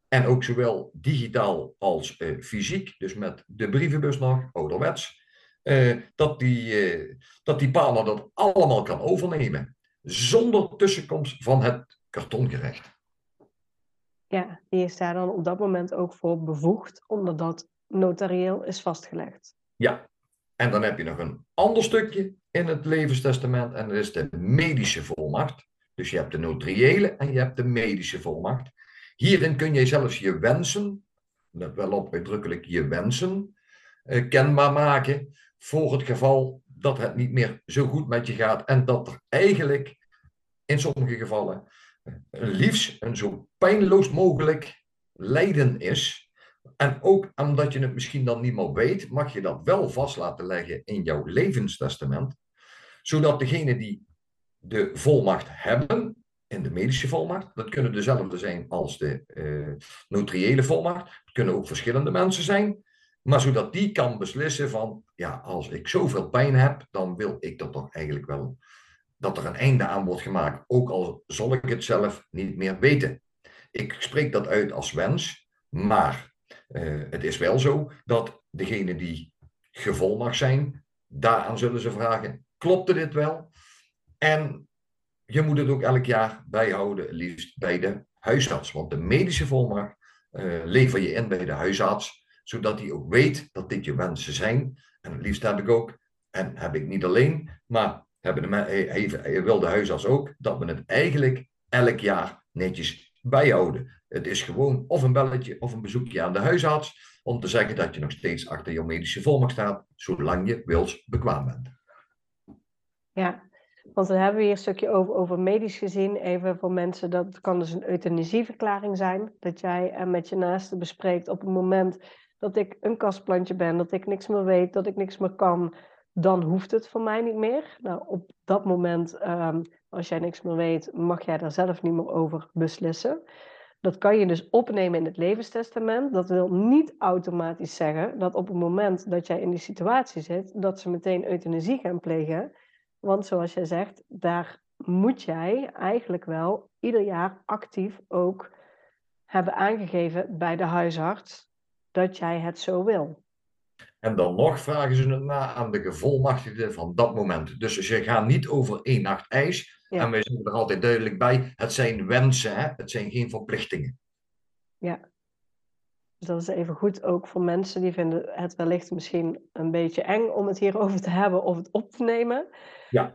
en ook zowel digitaal als uh, fysiek, dus met de brievenbus nog, ouderwets, uh, dat, die, uh, dat die partner dat allemaal kan overnemen. Zonder tussenkomst van het kartongerecht.
Ja, die is daar dan op dat moment ook voor bevoegd, omdat dat notarieel is vastgelegd.
Ja, en dan heb je nog een ander stukje in het levenstestament en dat is de medische volmacht. Dus je hebt de notariële en je hebt de medische volmacht. Hierin kun je zelfs je wensen, let wel op uitdrukkelijk je wensen, eh, kenbaar maken voor het geval dat het niet meer zo goed met je gaat en dat er eigenlijk in sommige gevallen liefst een zo pijnloos mogelijk lijden is. En ook omdat je het misschien dan niet meer weet, mag je dat wel vast laten leggen in jouw levenstestament. Zodat degene die de volmacht hebben, in de medische volmacht, dat kunnen dezelfde zijn als de uh, notariële volmacht. Het kunnen ook verschillende mensen zijn. Maar zodat die kan beslissen van, ja, als ik zoveel pijn heb, dan wil ik dat toch eigenlijk wel dat er een einde aan wordt gemaakt, ook al zal ik het zelf niet meer weten. Ik spreek dat uit als wens, maar uh, het is wel zo dat degene die gevolmagd zijn, daaraan zullen ze vragen, klopte dit wel? En je moet het ook elk jaar bijhouden, liefst bij de huisarts. Want de medische volmacht uh, lever je in bij de huisarts, zodat hij ook weet dat dit je wensen zijn. En het liefst heb ik ook, en heb ik niet alleen, maar hebben de, hij, hij wil de huisarts ook, dat we het eigenlijk elk jaar netjes bijhouden. Het is gewoon of een belletje of een bezoekje aan de huisarts om te zeggen dat je nog steeds achter je medische volmacht staat, zolang je wils bekwaam bent.
Ja, want dan hebben we hier een stukje over, over medisch gezien. Even voor mensen, dat kan dus een euthanasieverklaring zijn. Dat jij uh, met je naaste bespreekt op het moment dat ik een kastplantje ben, dat ik niks meer weet, dat ik niks meer kan, dan hoeft het voor mij niet meer. Nou, op dat moment, um, als jij niks meer weet, mag jij daar zelf niet meer over beslissen. Dat kan je dus opnemen in het levenstestament. Dat wil niet automatisch zeggen dat op het moment dat jij in die situatie zit, dat ze meteen euthanasie gaan plegen. Want zoals jij zegt, daar moet jij eigenlijk wel ieder jaar actief ook hebben aangegeven bij de huisarts dat jij het zo wil.
En dan nog vragen ze het na aan de gevolmachtigde van dat moment. Dus ze gaan niet over één nacht ijs. En wij zeggen er altijd duidelijk bij, het zijn wensen, hè? het zijn geen verplichtingen.
Ja, dus dat is even goed ook voor mensen die vinden het wellicht misschien een beetje eng om het hierover te hebben of het op te nemen.
Ja.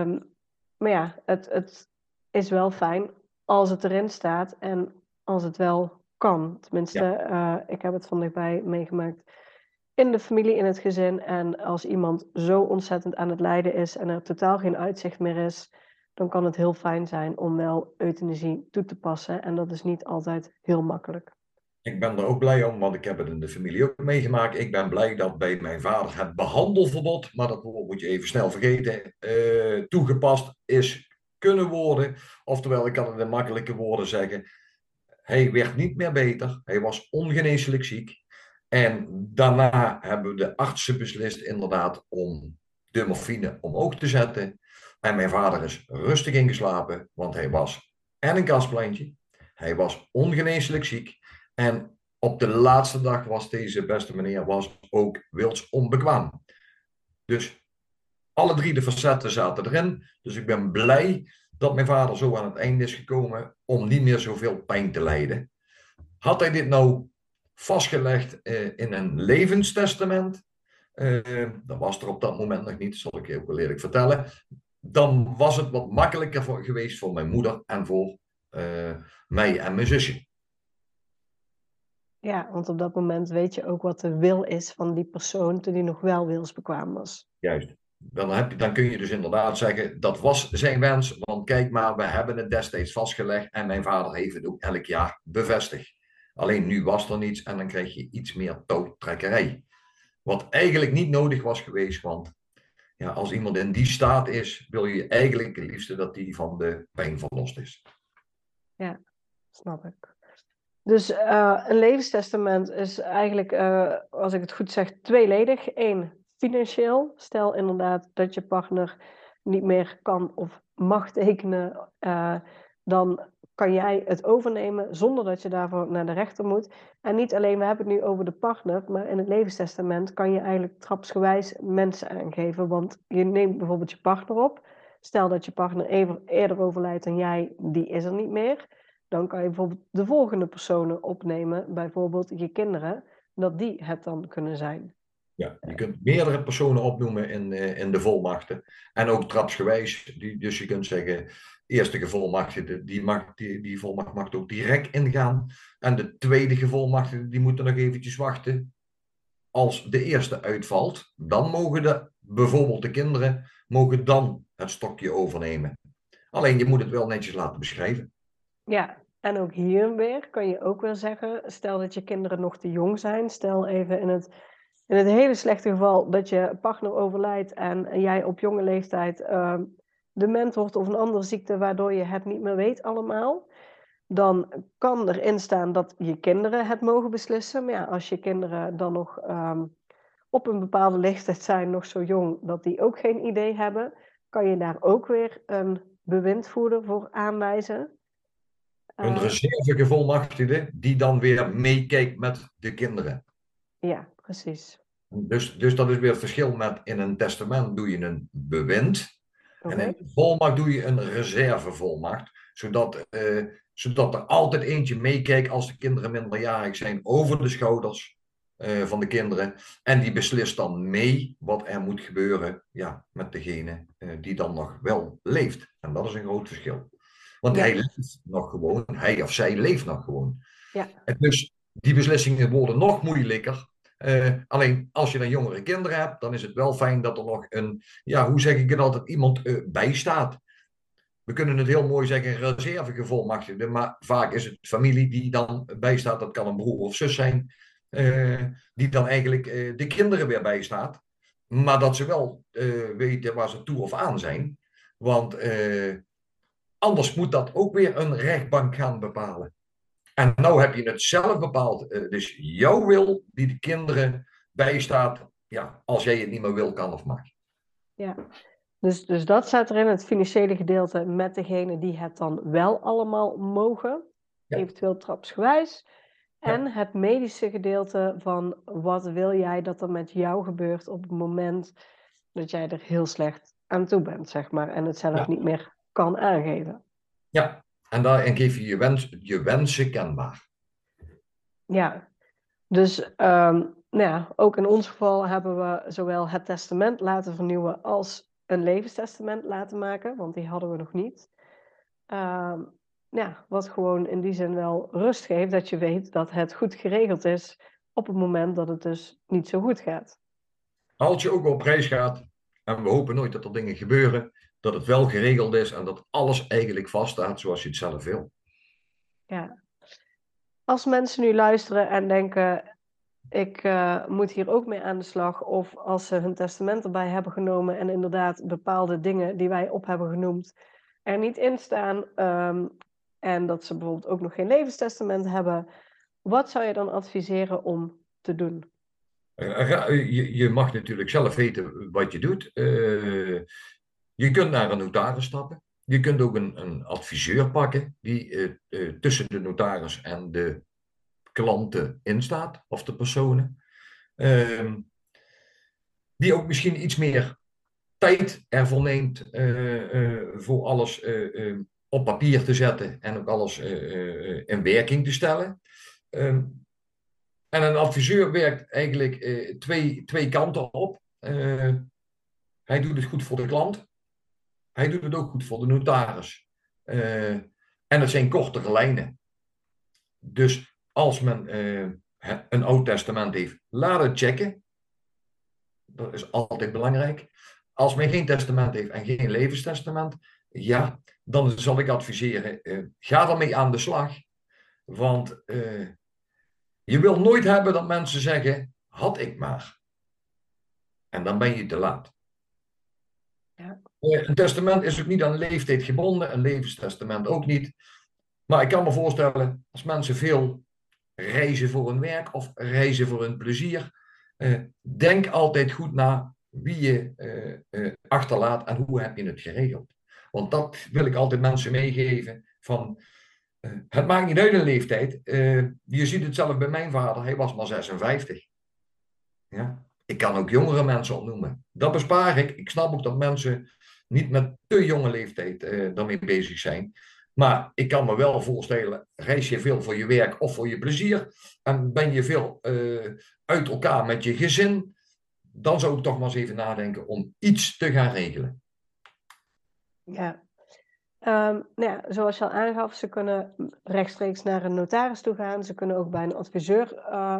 Um, maar ja, het, het is wel fijn als het erin staat en als het wel kan. Tenminste, ja. uh, ik heb het van dichtbij meegemaakt in de familie, in het gezin. En als iemand zo ontzettend aan het lijden is en er totaal geen uitzicht meer is, dan kan het heel fijn zijn om wel euthanasie toe te passen. En dat is niet altijd heel makkelijk.
Ik ben er ook blij om, want ik heb het in de familie ook meegemaakt. Ik ben blij dat bij mijn vader het behandelverbod, maar dat moet je even snel vergeten, uh, toegepast is kunnen worden. Oftewel, ik kan het in makkelijke woorden zeggen. Hij werd niet meer beter. Hij was ongeneeslijk ziek. En daarna hebben de artsen beslist inderdaad om de morfine omhoog te zetten. En mijn vader is rustig ingeslapen, want hij was en een kastplantje. Hij was ongeneeslijk ziek. En op de laatste dag was deze beste meneer was ook wils onbekwaam. Dus alle drie de facetten zaten erin. Dus ik ben blij dat mijn vader zo aan het einde is gekomen om niet meer zoveel pijn te lijden. Had hij dit nou vastgelegd uh, in een levenstestament, uh, dat was er op dat moment nog niet, zal ik je ook wel eerlijk vertellen, dan was het wat makkelijker voor, geweest voor mijn moeder en voor uh, mij en mijn zusje.
Ja, want op dat moment weet je ook wat de wil is van die persoon toen hij nog wel wilsbekwaam was.
Juist. Dan, heb je, dan kun je dus inderdaad zeggen, dat was zijn wens, want kijk maar, we hebben het destijds vastgelegd en mijn vader heeft het ook elk jaar bevestigd. Alleen nu was er niets en dan krijg je iets meer touwtrekkerij. Wat eigenlijk niet nodig was geweest, want ja, als iemand in die staat is, wil je eigenlijk het liefste dat die van de pijn verlost is.
Ja, snap ik. Dus uh, een levenstestament is eigenlijk, uh, als ik het goed zeg, tweeledig. Eén, financieel. Stel inderdaad dat je partner niet meer kan of mag tekenen, uh, dan kan jij het overnemen zonder dat je daarvoor naar de rechter moet. En niet alleen, we hebben het nu over de partner, maar in het levenstestament kan je eigenlijk trapsgewijs mensen aangeven. Want je neemt bijvoorbeeld je partner op. Stel dat je partner even eerder overlijdt dan jij, die is er niet meer. Dan kan je bijvoorbeeld de volgende personen opnemen, bijvoorbeeld je kinderen, dat die het dan kunnen zijn.
Ja, je kunt meerdere personen opnoemen in, in de volmachten. En ook trapsgewijs. Dus je kunt zeggen, eerste gevolmachtigde, die, mag, die, die volmacht mag ook direct ingaan. En de tweede gevolmachtigde, die moeten nog eventjes wachten. Als de eerste uitvalt, dan mogen de, bijvoorbeeld de kinderen, mogen dan het stokje overnemen. Alleen je moet het wel netjes laten beschrijven.
Ja, en ook hier weer kan je ook weer zeggen, stel dat je kinderen nog te jong zijn, stel even in het, in het hele slechte geval dat je partner overlijdt en jij op jonge leeftijd uh, dement wordt of een andere ziekte waardoor je het niet meer weet allemaal, dan kan erin staan dat je kinderen het mogen beslissen. Maar ja, als je kinderen dan nog um, op een bepaalde leeftijd zijn, nog zo jong, dat die ook geen idee hebben, kan je daar ook weer een bewindvoerder voor aanwijzen.
Een uh, reservegevolmachtigde die dan weer meekijkt met de kinderen.
Ja, precies.
Dus, dus dat is weer het verschil met in een testament doe je een bewind. Okay. En in de volmacht doe je een reservevolmacht, zodat, uh, zodat er altijd eentje meekijkt als de kinderen minderjarig zijn over de schouders uh, van de kinderen. En die beslist dan mee wat er moet gebeuren ja, met degene uh, die dan nog wel leeft. En dat is een groot verschil. Want
Ja.
hij leeft nog gewoon, hij of zij leeft nog gewoon.
Ja.
En dus die beslissingen worden nog moeilijker. Eh, alleen als je dan jongere kinderen hebt, dan is het wel fijn dat er nog een, ja, hoe zeg ik het altijd, iemand eh, bij staat. We kunnen het heel mooi zeggen, reservegevolmachtigde, maar vaak is het familie die dan bijstaat. Dat kan een broer of zus zijn, eh, die dan eigenlijk de kinderen weer bijstaat. Maar dat ze wel weten waar ze toe of aan zijn. Want anders moet dat ook weer een rechtbank gaan bepalen. En nou heb je het zelf bepaald. Eh, dus jouw wil die de kinderen bijstaat. Ja, als jij het niet meer wil, kan of mag.
Ja. Dus, dus dat staat erin, het financiële gedeelte met degene die het dan wel allemaal mogen,
Ja.
eventueel trapsgewijs.
Ja.
En het medische gedeelte van wat wil jij dat er met jou gebeurt op het moment dat jij er heel slecht aan toe bent, zeg maar, en het zelf
Ja.
niet meer kan aangeven.
Ja, en daarin geef je je, wens, je wensen kenbaar.
Ja, dus ehm, nou ja, ook in ons geval hebben we zowel het testament laten vernieuwen als een levenstestament laten maken, want die hadden we nog niet. Ehm, ja, wat gewoon in die zin wel rust geeft, dat je weet dat het goed geregeld is op het moment dat het dus niet zo goed gaat.
Als je ook op reis gaat, en we hopen nooit dat er dingen gebeuren, dat het wel geregeld is en dat alles eigenlijk vaststaat zoals je het zelf wil.
Ja. Als mensen nu luisteren en denken, ik eh, moet hier ook mee aan de slag, of als ze hun testament erbij hebben genomen en inderdaad bepaalde dingen die wij op hebben genoemd er niet in staan, ehm, en dat ze bijvoorbeeld ook nog geen levenstestament hebben, wat zou je dan adviseren om te doen?
Eh, ra- Je, je mag natuurlijk zelf weten wat je doet. Eh, je kunt naar een notaris stappen. Je kunt ook een, een adviseur pakken die eh, eh, tussen de notaris en de klanten instaat, of de personen. Ehm, die ook misschien iets meer tijd ervoor neemt eh, voor alles op papier te zetten en ook alles in werking te stellen. Ehm, en een adviseur werkt eigenlijk twee, twee kanten op. Hij doet het goed voor de klant. Hij doet het ook goed voor de notaris. Eh, en het zijn kortere lijnen. Dus als men eh, een oud testament heeft, laat het checken. Dat is altijd belangrijk. Als men geen testament heeft en geen levenstestament, ja, dan zal ik adviseren, eh, ga ermee aan de slag. Want je wil nooit hebben dat mensen zeggen, had ik maar. En dan ben je te laat.
Ja.
Een testament is ook niet aan leeftijd gebonden, een levenstestament ook niet. Maar ik kan me voorstellen, als mensen veel reizen voor hun werk of reizen voor hun plezier, eh, denk altijd goed na wie je eh, eh, achterlaat en hoe heb je het geregeld. Want dat wil ik altijd mensen meegeven van, het maakt niet uit een leeftijd. Je ziet het zelf bij mijn vader, hij was maar 56. Ja. Ik kan ook jongere mensen opnoemen. Dat bespaar ik. Ik snap ook dat mensen niet met te jonge leeftijd eh, daarmee bezig zijn. Maar ik kan me wel voorstellen, reis je veel voor je werk of voor je plezier en ben je veel eh, uit elkaar met je gezin, dan zou ik toch maar eens even nadenken om iets te gaan regelen.
Ja. Ehm, nou ja, zoals je al aangaf, ze kunnen rechtstreeks naar een notaris toe gaan. Ze kunnen ook bij een adviseur eh,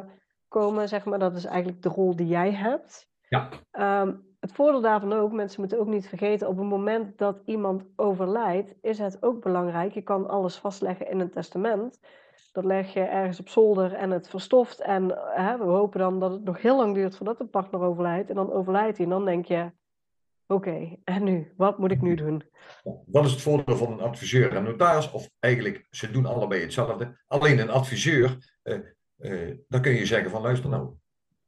komen, zeg maar. Dat is eigenlijk de rol die jij hebt.
Ja.
Ehm, het voordeel daarvan ook, mensen moeten ook niet vergeten, op het moment dat iemand overlijdt, is het ook belangrijk. Je kan alles vastleggen in een testament. Dat leg je ergens op zolder en het verstoft. En hè, we hopen dan dat het nog heel lang duurt voordat de partner overlijdt. En dan overlijdt hij en dan denk je, oké, en nu? Wat moet ik nu doen?
Dat is het voordeel van een adviseur en notaris, of eigenlijk, ze doen allebei hetzelfde. Alleen een adviseur, eh, eh, dan kun je zeggen van luister nou,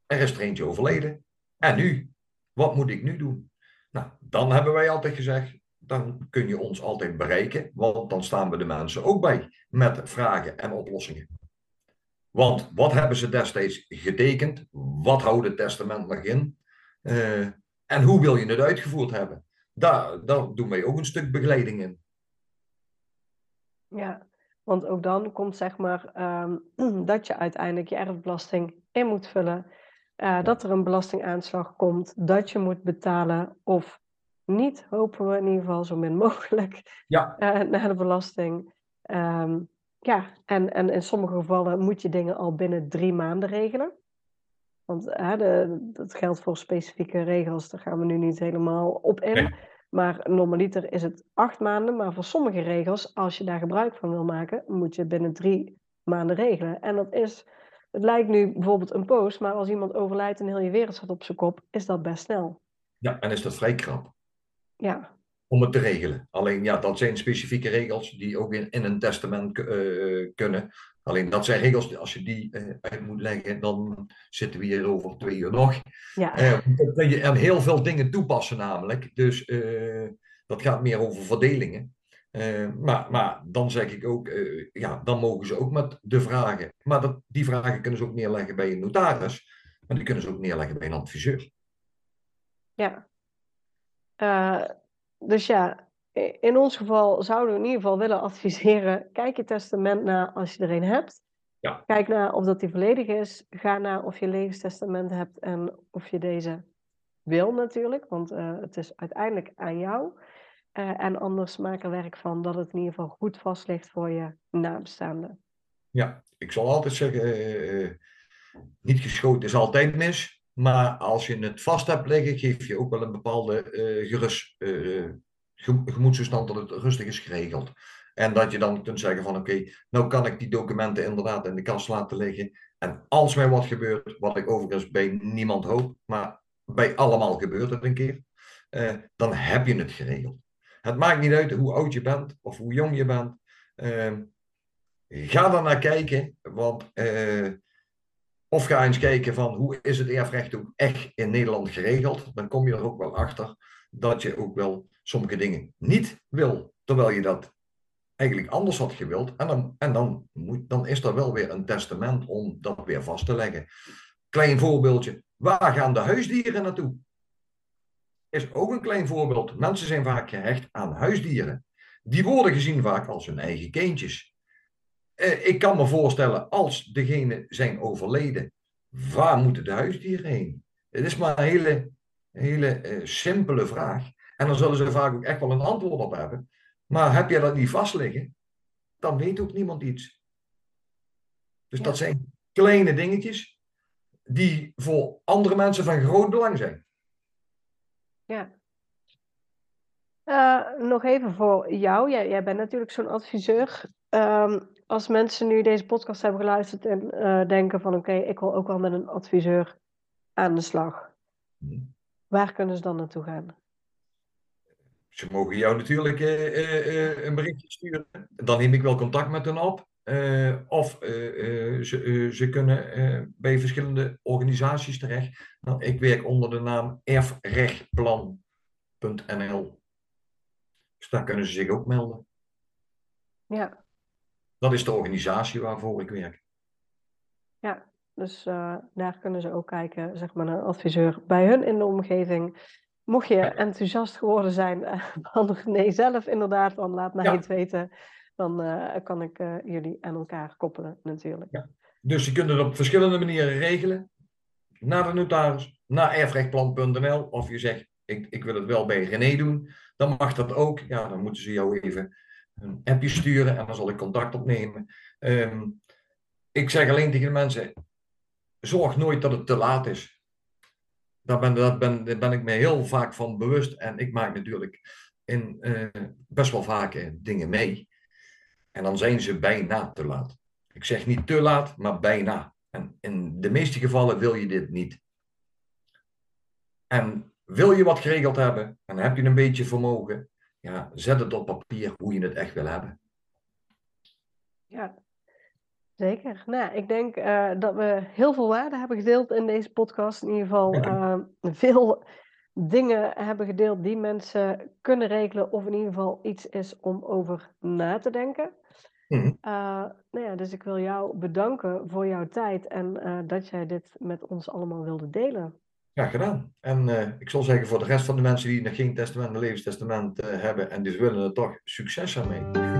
er is er eentje overleden. En nu? Wat moet ik nu doen? Nou, dan hebben wij altijd gezegd, dan kun je ons altijd bereiken, want dan staan we de mensen ook bij met vragen en oplossingen. Want wat hebben ze destijds getekend? Wat houdt het testament nog in? Eh, en hoe wil je het uitgevoerd hebben? Daar, daar doen wij ook een stuk begeleiding in.
Ja, want ook dan komt zeg maar ehm, <clears throat> dat je uiteindelijk je erfbelasting in moet vullen. eh, dat er een belastingaanslag komt, dat je moet betalen of niet, hopen we in ieder geval zo min <laughs> mogelijk,
Ja.
uh, naar de belasting. Um, ja, en, en in sommige gevallen moet je dingen al binnen drie maanden regelen. Want uh, de, dat geldt voor specifieke regels, daar gaan we nu niet helemaal op in.
Nee.
Maar normaliter is het acht maanden. Maar voor sommige regels, als je daar gebruik van wil maken, moet je binnen drie maanden regelen. En dat is, het lijkt nu bijvoorbeeld een post, maar als iemand overlijdt en heel je wereld staat op zijn kop, is dat best snel.
Ja, en is dat vrij krap.
Ja.
Om het te regelen. Alleen ja, dat zijn specifieke regels die ook in, in een testament uh, kunnen. Alleen dat zijn regels, als je die uh, uit moet leggen, dan zitten we hier over twee uur nog.
Ja.
Uh, kun je aan heel veel dingen toepassen namelijk. Dus dat gaat meer over verdelingen. maar, maar dan zeg ik ook, ja, dan mogen ze ook met de vragen. Maar dat, die vragen kunnen ze ook neerleggen bij een notaris. Maar die kunnen ze ook neerleggen bij een adviseur.
Ja. Dus ja, in ons geval zouden we in ieder geval willen adviseren: kijk je testament na als je er een hebt.
Ja.
Kijk naar of dat die volledig is. Ga naar of je levenstestament hebt en of je deze wil natuurlijk, want uh, het is uiteindelijk aan jou. Uh, en anders maak er werk van dat het in ieder geval goed vast ligt voor je nabestaanden.
Ja, ik zal altijd zeggen: niet geschoten is altijd mis. Maar als je het vast hebt liggen, geef je ook wel een bepaalde gerust, uh, gemoedstoestand dat het rustig is geregeld. En dat je dan kunt zeggen van oké, nou kan ik die documenten inderdaad in de kast laten liggen. En als mij wat gebeurt, wat ik overigens bij niemand hoop, maar bij allemaal gebeurt het een keer, uh, dan heb je het geregeld. Het maakt niet uit hoe oud je bent of hoe jong je bent. ga er naar kijken, want of ga eens kijken van hoe is het erfrecht ook echt in Nederland geregeld. Dan kom je er ook wel achter dat je ook wel sommige dingen niet wil. Terwijl je dat eigenlijk anders had gewild. En dan, en dan, moet, dan is er wel weer een testament om dat weer vast te leggen. Klein voorbeeldje. Waar gaan de huisdieren naartoe? Is ook een klein voorbeeld. Mensen zijn vaak gehecht aan huisdieren. Die worden gezien vaak als hun eigen kindjes. Uh, ik kan me voorstellen, als degene zijn overleden, waar moeten de huisdieren heen? Het is maar een hele, hele uh, simpele vraag. En dan zullen ze vaak ook echt wel een antwoord op hebben. Maar heb je dat niet vast liggen, dan weet ook niemand iets. Dus ja. dat zijn kleine dingetjes die voor andere mensen van groot belang zijn.
Ja. Uh, nog even voor jou. Jij, jij bent natuurlijk zo'n adviseur. Um, als mensen nu deze podcast hebben geluisterd en uh, denken van oké, okay, ik wil ook wel met een adviseur aan de slag. Hmm. Waar kunnen ze dan naartoe gaan?
Ze mogen jou natuurlijk uh, uh, een berichtje sturen. Dan neem ik wel contact met hen op. of ze, ze kunnen bij verschillende organisaties terecht. Nou, ik werk onder de naam erfrechtplan.nl. Dus daar kunnen ze zich ook melden.
Ja.
Dat is de organisatie waarvoor ik werk.
Ja, dus uh, daar kunnen ze ook kijken, zeg maar, een adviseur bij hun in de omgeving. Mocht je enthousiast geworden zijn uh, <laughs> van René zelf, inderdaad, dan laat mij ja. het weten. Dan uh, kan ik jullie aan elkaar koppelen, natuurlijk.
Ja. Dus je kunt het op verschillende manieren regelen. Naar de notaris, naar erfrechtplan.nl. Of je zegt, ik, ik wil het wel bij René doen. Dan mag dat ook. Ja, dan moeten ze jou even een appje sturen en dan zal ik contact opnemen. Um, ik zeg alleen tegen de mensen, zorg nooit dat het te laat is. Daar ben, ben, ben ik me heel vaak van bewust. En ik maak natuurlijk in, uh, best wel vaak uh, dingen mee. En dan zijn ze bijna te laat. Ik zeg niet te laat, maar bijna. En in de meeste gevallen wil je dit niet. En wil je wat geregeld hebben en heb je een beetje vermogen, ja, zet het op papier hoe je het echt wil hebben.
Ja, zeker. Nou, ik denk uh, dat we heel veel waarde hebben gedeeld in deze podcast. In ieder geval uh, veel dingen hebben gedeeld die mensen kunnen regelen, of in ieder geval iets is om over na te denken. Mm-hmm. Uh, nou ja, dus ik wil jou bedanken voor jouw tijd en dat jij dit met ons allemaal wilde delen.
Ja, gedaan. En ik zal zeggen voor de rest van de mensen die nog geen testament, een levenstestament hebben en dus willen er toch succes ermee.
Super